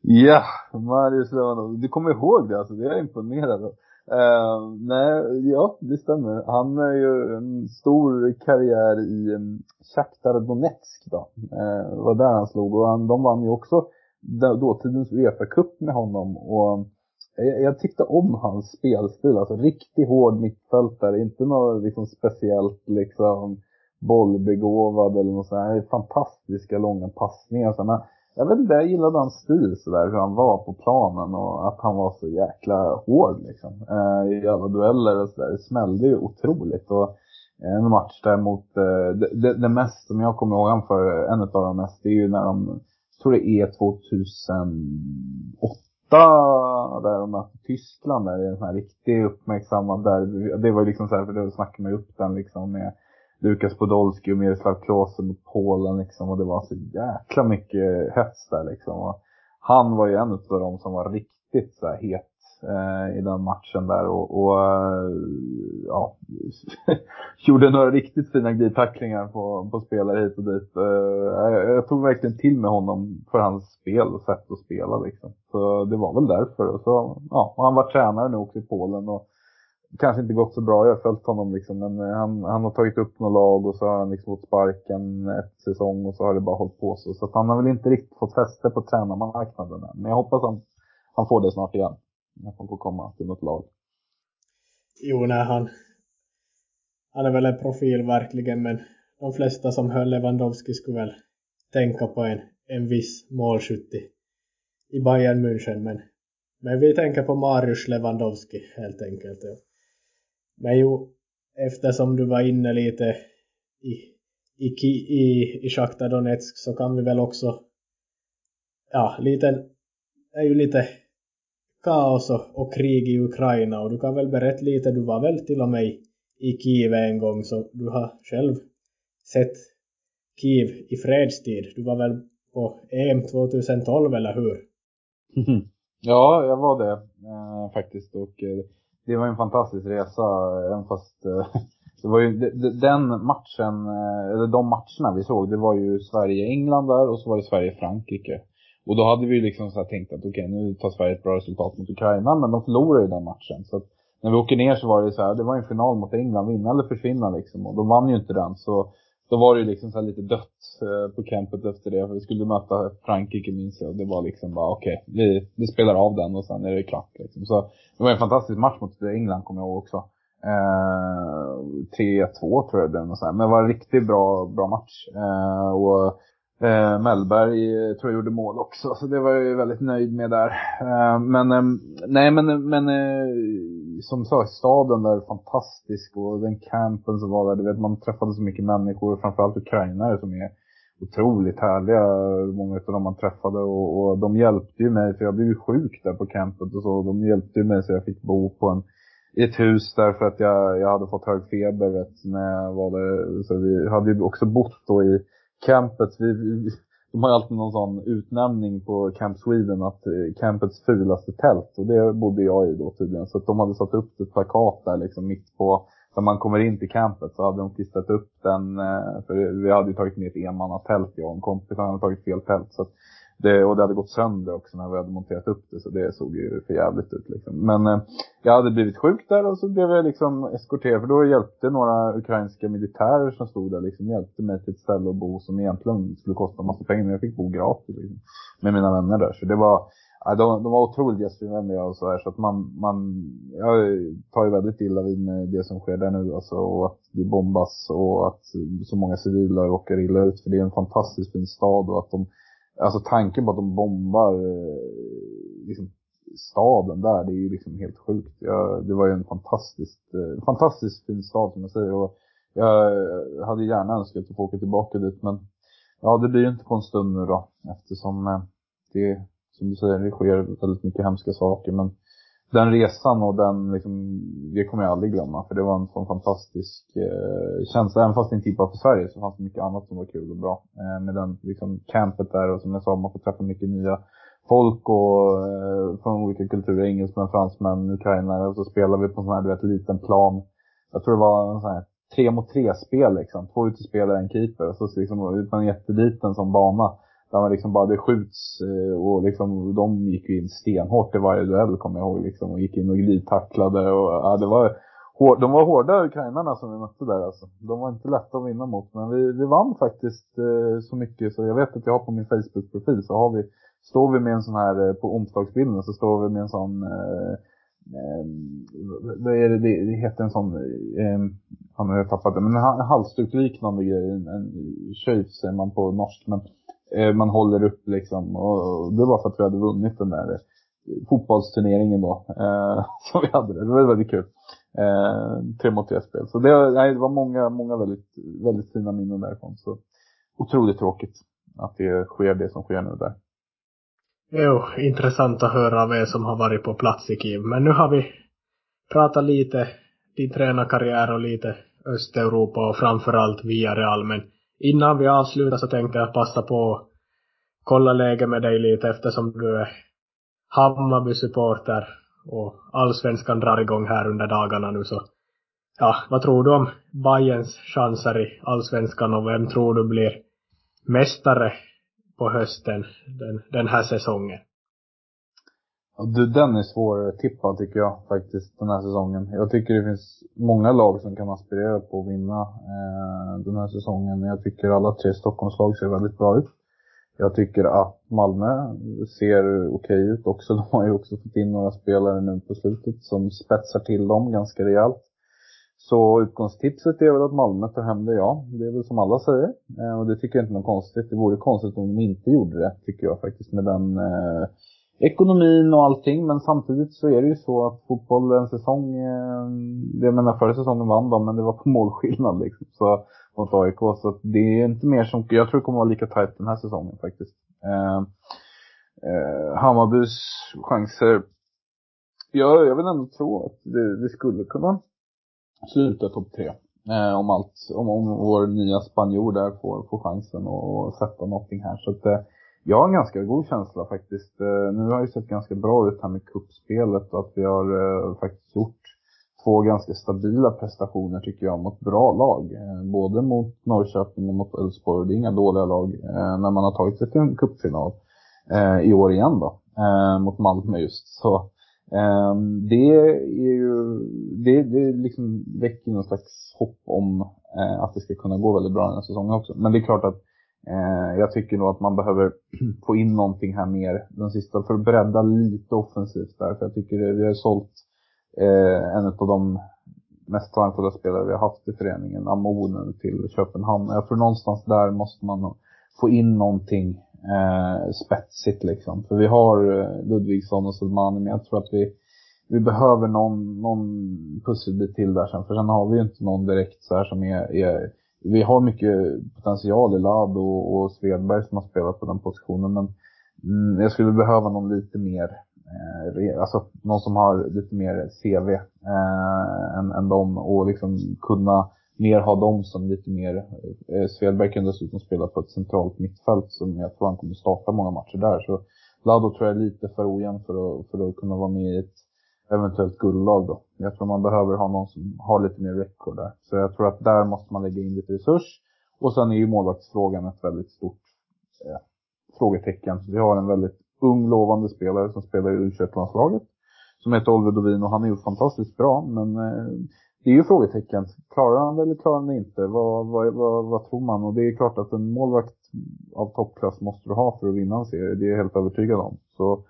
Ja, Marius Lewandowski. Du kommer ihåg det alltså, det är jag imponerad av. Uh, nej, ja, det stämmer. Han är ju en stor karriär i um, Shakhtar Donetsk då. Uh, var där han slog och han, de vann ju också dåtidens Uefa-cup med honom och jag, jag tyckte om hans spelstil, alltså riktigt hård mittfältare, inte något liksom speciellt liksom bollbegåvad eller något sånt här fantastiska långa passningar. Så, men jag vet inte, jag gillade hans stil sådär, hur han var på planen och att han var så jäkla hård liksom. Eh, I alla dueller och sådär, det smällde ju otroligt. Och en match där mot, eh, det, det, det, mest som jag kommer ihåg han för, en av de mest, det är ju när de, jag tror det är 2008 där de möter Tyskland där, i en sån här riktigt uppmärksammad där. Det var liksom så här, för då snackade man ju upp den liksom med Lukas Podolski och Miroslav Klose mot Polen liksom och det var så jäkla mycket hets där liksom. Och han var ju en av de som var riktigt så här het eh, i den matchen där och, och eh, ja, gjorde några riktigt fina glidtacklingar på, på spelare hit och dit. Eh, jag, tog verkligen till med honom för hans spel och sätt att spela liksom. Så det var väl därför. Och så, ja, och han var tränare nu också i Polen och kanske inte gått så bra. Jag har följt honom liksom, men eh, han, han har tagit upp några lag och så har han liksom fått sparken ett säsong och så har det bara hållit på så. Så att han har väl inte riktigt fått fäste på tränarmarknaden än. Men jag hoppas han, han får det snart igen. Att han får komma till något lag. Jo, nej, han, han är väl en profil verkligen, men de flesta som hör Lewandowski skulle väl tänka på en, en viss målskytt i Bayern München, men, men vi tänker på Marius Lewandowski helt enkelt. Ja. Men jo, eftersom du var inne lite i, i, i, i Shakhtar Donetsk så kan vi väl också, ja, lite, är ju lite kaos och, och krig i Ukraina och du kan väl berätta lite, du var väl till och med i Kiev en gång så du har själv sett Kiev i fredstid. Du var väl på EM 2012 eller hur? Ja, jag var det eh, faktiskt och eh, det var en fantastisk resa, även fast eh, det var ju den matchen, eh, eller de matcherna vi såg, det var ju Sverige-England där och så var det Sverige-Frankrike. Och då hade vi liksom så tänkt att okej, okay, nu tar Sverige ett bra resultat mot Ukraina, men de förlorade ju den matchen. Så att när vi åker ner så var det så här, det var en final mot England, vinna eller försvinna liksom. Och de vann ju inte den, så då var det ju liksom så lite dött eh, på campet efter det. För vi skulle möta Frankrike minns jag. Och det var liksom bara okej, okay, vi, vi spelar av den och sen är det klart liksom. Så det var en fantastisk match mot England kommer jag ihåg också. Eh, 3-2 tror jag det blev. Men det var en riktigt bra, bra match. Eh, och Eh, Mellberg eh, tror jag gjorde mål också, så det var jag väldigt nöjd med där. Eh, men eh, nej, men, men eh, som sagt, staden där är fantastisk och den campen som var där, du vet man träffade så mycket människor, framförallt ukrainare som är otroligt härliga, många av dem man träffade och, och, de hjälpte ju mig, för jag blev ju sjuk där på campet och så, de hjälpte ju mig så jag fick bo på en i ett hus där för att jag, jag hade fått hög feber vet, när jag var där. Så vi hade ju också bott då i campet, vi, vi, de har alltid någon sån utnämning på Camp Sweden att eh, campets fulaste tält och det bodde jag i då tydligen. Så att de hade satt upp ett plakat där liksom mitt på, när man kommer in till campet så hade de klistrat upp den, eh, för vi hade ju tagit med ett enmannatält jag och en kompis, han hade tagit fel tält. Så att det, och det hade gått sönder också när vi hade monterat upp det, så det såg ju för jävligt ut liksom. Men eh, jag hade blivit sjuk där och så blev jag liksom eskorterad, för då hjälpte några ukrainska militärer som stod där liksom, hjälpte mig till ett ställe att bo som egentligen skulle kosta massa pengar, men jag fick bo gratis liksom, med mina vänner där. Så det var, ja, de, de var otroligt gästvänliga och sådär, så att man, man, jag tar ju väldigt illa vid med det som sker där nu alltså, och att det bombas och att så många civila råkar illa ut, för det är en fantastiskt fin stad och att de Alltså tanken på att de bombar eh, liksom, staden där, det är ju liksom helt sjukt. Jag, det var ju en fantastiskt, eh, fantastiskt fin stad som jag säger. Och jag hade gärna önskat att få åka tillbaka dit men ja, det blir ju inte på en stund nu då. Eftersom eh, det, som du säger, det sker väldigt mycket hemska saker. Men den resan och den, liksom, det kommer jag aldrig glömma. För det var en sån fantastisk eh, känsla. Även fast det inte gick bra för Sverige så fanns det mycket annat som var kul och bra. Eh, med den liksom, campet där och som jag sa, man får träffa mycket nya folk och eh, från olika kulturer. Engelsmän, fransmän, ukrainare. Och så spelar vi på en sån här, du vet, liten plan. Jag tror det var en sån här tre mot tre spel liksom. Två utespelare, en keeper. Och så liksom, på en jätteliten sån bana. Där man liksom bara, det skjuts eh, och liksom, de gick ju in stenhårt i varje duell kommer jag ihåg liksom. Och gick in och glidtacklade och ja, det var hård, de var hårda ukrainarna som vi mötte där alltså. De var inte lätta att vinna mot. Men vi, vi vann faktiskt eh, så mycket så jag vet att jag har på min Facebook-profil så har vi, står vi med en sån här, eh, på omslagsbilden så står vi med en sån eh, eh, vad är det, det heter en sån, eh, han har jag tappat det, men en halsdukliknande grej, en, en tjöjf säger man på norsk, men Eh, man håller upp liksom. Och det var för att vi hade vunnit den där eh, fotbollsturneringen då. Eh, som vi hade. Det var väldigt kul. Eh, tre mot tre spel. Så det, nej, det var många, många väldigt, väldigt fina minnen därifrån. Så otroligt tråkigt att det sker det som sker nu där. Jo, intressant att höra av er som har varit på plats i Kiev. Men nu har vi pratat lite din tränarkarriär och lite Östeuropa och framförallt via Real. Men innan vi avslutar så tänkte jag passa på att kolla läget med dig lite eftersom du är Hammarby-supporter och allsvenskan drar igång här under dagarna nu så ja, vad tror du om Bayerns chanser i allsvenskan och vem tror du blir mästare på hösten den, den här säsongen? Du, den är svårtippad tycker jag faktiskt den här säsongen. Jag tycker det finns många lag som kan aspirera på att vinna eh, den här säsongen. Jag tycker alla tre Stockholmslag ser väldigt bra ut. Jag tycker att Malmö ser okej ut också. De har ju också fått in några spelare nu på slutet som spetsar till dem ganska rejält. Så utgångstipset är väl att Malmö tar hem det, ja. Det är väl som alla säger. Eh, och det tycker jag inte är något konstigt. Det vore konstigt om de inte gjorde det, tycker jag faktiskt, med den eh, ekonomin och allting. Men samtidigt så är det ju så att fotboll, en säsong, eh, jag menar förra säsongen vann de, men det var på målskillnad liksom. Så, mot AIK. Så det är inte mer som, jag tror det kommer vara lika tajt den här säsongen faktiskt. Eh, eh, Hammarbys chanser, jag, jag vill ändå tro att det, det skulle kunna sluta topp tre. Eh, om allt, om, om vår nya spanjor där får, får chansen att sätta någonting här. Så att, eh, jag har en ganska god känsla faktiskt. Eh, nu har det sett ganska bra ut här med kuppspelet och att vi har eh, faktiskt gjort två ganska stabila prestationer tycker jag mot bra lag. Eh, både mot Norrköping och mot Elfsborg. Det är inga dåliga lag när man har tagit sig till en cupfinal i år igen då. Mot Malmö just. Så det är ju, det, det liksom väcker någon slags hopp om att det ska kunna gå väldigt bra den här säsongen också. Men det är klart att Eh, jag tycker nog att man behöver få in någonting här mer den sista för att bredda lite offensivt där. För jag tycker det, vi har sålt eh, en av de mest talangfulla spelare vi har haft i föreningen, Amonen, till Köpenhamn. Jag tror någonstans där måste man få in någonting eh, spetsigt liksom. För vi har eh, Ludvigsson och Sulmani, men jag tror att vi, vi behöver någon, någon pusselbit till där sen. För sen har vi ju inte någon direkt så här som är, är vi har mycket potential i Lado och, och Svedberg som har spelat på den positionen. Men mm, jag skulle behöva någon lite mer, eh, alltså någon som har lite mer CV eh, än, än dem och liksom kunna mer ha dem som lite mer, eh, Svedberg kan dessutom spela på ett centralt mittfält som jag tror han kommer starta många matcher där. Så Lado tror jag är lite för ojämn för att, för att kunna vara med i ett eventuellt guldlag då. Jag tror man behöver ha någon som har lite mer record där. Så jag tror att där måste man lägga in lite resurs. Och sen är ju målvaktsfrågan ett väldigt stort eh, frågetecken. Vi har en väldigt ung lovande spelare som spelar i U21-landslaget. Som heter Oliver Dovin och han är ju fantastiskt bra men eh, det är ju frågetecken. Klarar han det eller klarar han det inte? Vad, vad, vad, vad, tror man? Och det är klart att en målvakt av toppklass måste du ha för att vinna en serie. Det är jag helt övertygad om. Så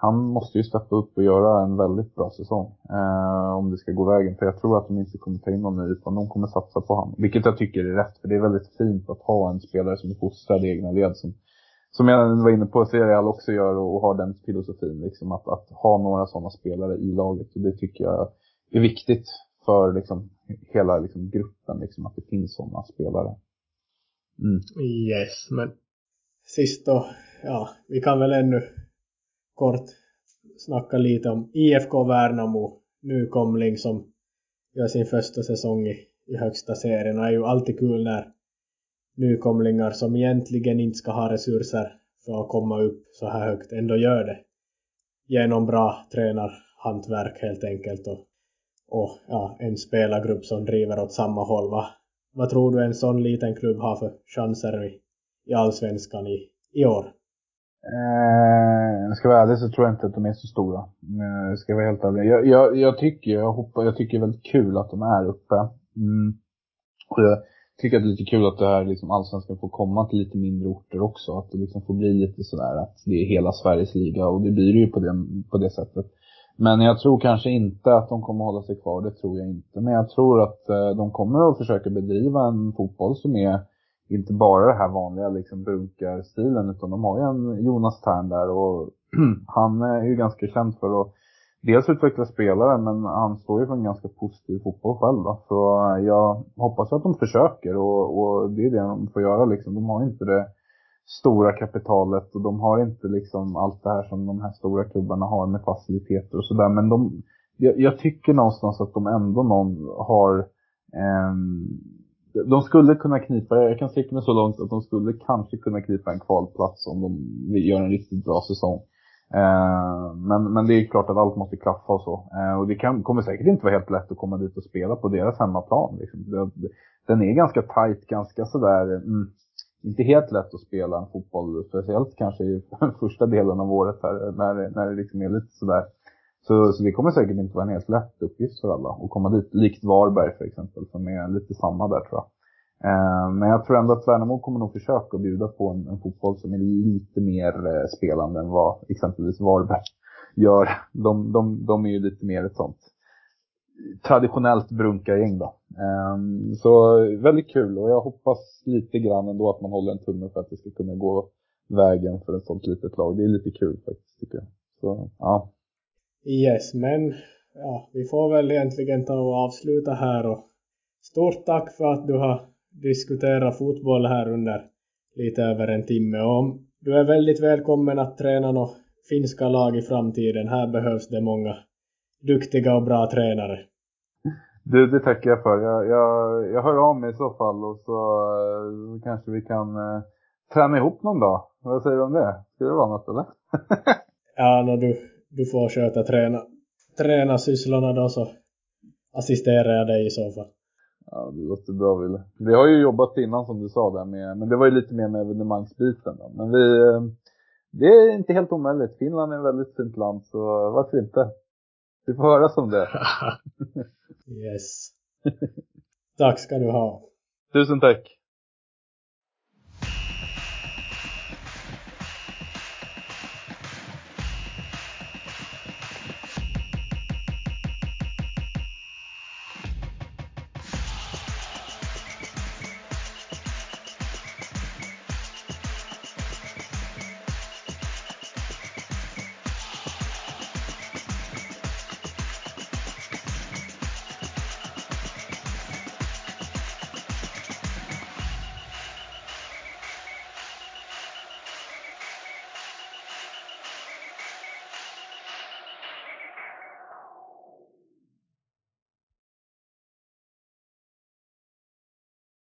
han måste ju steppa upp och göra en väldigt bra säsong. Eh, om det ska gå vägen. För jag tror att de inte kommer ta in någon ny utan de kommer satsa på honom. Vilket jag tycker är rätt. För det är väldigt fint att ha en spelare som är fostrad i egna led. Som, som jag var inne på, Serial också gör och, och har den filosofin. Liksom, att, att ha några sådana spelare i laget. Och det tycker jag är viktigt för liksom, hela liksom, gruppen, liksom, att det finns sådana spelare. Mm. Yes, men sist då, ja, vi kan väl ännu kort snacka lite om IFK Värnamo, nykomling som gör sin första säsong i, i högsta serien. Och det är ju alltid kul när nykomlingar som egentligen inte ska ha resurser för att komma upp så här högt ändå gör det. Genom bra tränarhantverk helt enkelt och och ja, en spelargrupp som driver åt samma håll. Va? Vad tror du en sån liten klubb har för chanser i, i allsvenskan i, i år? Eh, ska jag vara ärlig så tror jag inte att de är så stora. Eh, ska jag vara helt ärlig. Jag, jag, jag, tycker, jag, hoppas, jag tycker det är väldigt kul att de är uppe. Mm. Och jag tycker att det är lite kul att det här liksom allsvenskan får komma till lite mindre orter också. Att det liksom får bli lite sådär att det är hela Sveriges liga och det blir det ju på det, på det sättet. Men jag tror kanske inte att de kommer hålla sig kvar, det tror jag inte. Men jag tror att eh, de kommer att försöka bedriva en fotboll som är inte bara det här vanliga liksom brunkarstilen utan de har ju en Jonas Tern där och han är ju ganska känd för att dels utveckla spelare men han står ju för en ganska positiv fotboll själv då. Så jag hoppas att de försöker och, och det är det de får göra liksom. De har inte det stora kapitalet och de har inte liksom allt det här som de här stora klubbarna har med faciliteter och sådär. Men de, jag, jag, tycker någonstans att de ändå någon har eh, de skulle kunna knipa, jag kan sträcka mig så långt att de skulle kanske kunna knipa en kvalplats om de gör en riktigt bra säsong. Eh, men, men det är klart att allt måste klaffa och så. Eh, och det kan, kommer säkert inte vara helt lätt att komma dit och spela på deras hemmaplan. Liksom. Det, den är ganska tight, ganska sådär, mm, inte helt lätt att spela en fotboll, speciellt kanske i första delen av året här, när, när det liksom är lite sådär. Så, så det kommer säkert inte vara en helt lätt uppgift för alla att komma dit, likt Varberg för exempel, som är lite samma där tror jag. Eh, men jag tror ändå att Värnamo kommer nog försöka bjuda på en, en fotboll som är lite mer eh, spelande än vad exempelvis Varberg gör. De, de, de är ju lite mer ett sånt traditionellt brunkargäng då. Ehm, så väldigt kul och jag hoppas lite grann ändå att man håller en tumme för att det ska kunna gå vägen för ett sånt litet lag. Det är lite kul faktiskt tycker jag. Så, ja. Yes, men ja, vi får väl egentligen ta och avsluta här och stort tack för att du har diskuterat fotboll här under lite över en timme och du är väldigt välkommen att träna några finska lag i framtiden. Här behövs det många duktiga och bra tränare. Du, det tackar jag för. Jag, jag, jag hör av mig i så fall och så, så eh, kanske vi kan eh, träna ihop någon dag. Vad säger du om det? Ska det vara något eller? ja, no, du, du får sköta träna, träna sysslorna då så assisterar jag dig i så fall. Ja, det låter bra Wille. Vi har ju jobbat innan som du sa där med, men det var ju lite mer med evenemangsbiten då. Men vi, eh, det är inte helt omöjligt. Finland är ett väldigt fint land så varför inte? Vi får höra som det. yes. Tack ska du ha. Tusen tack.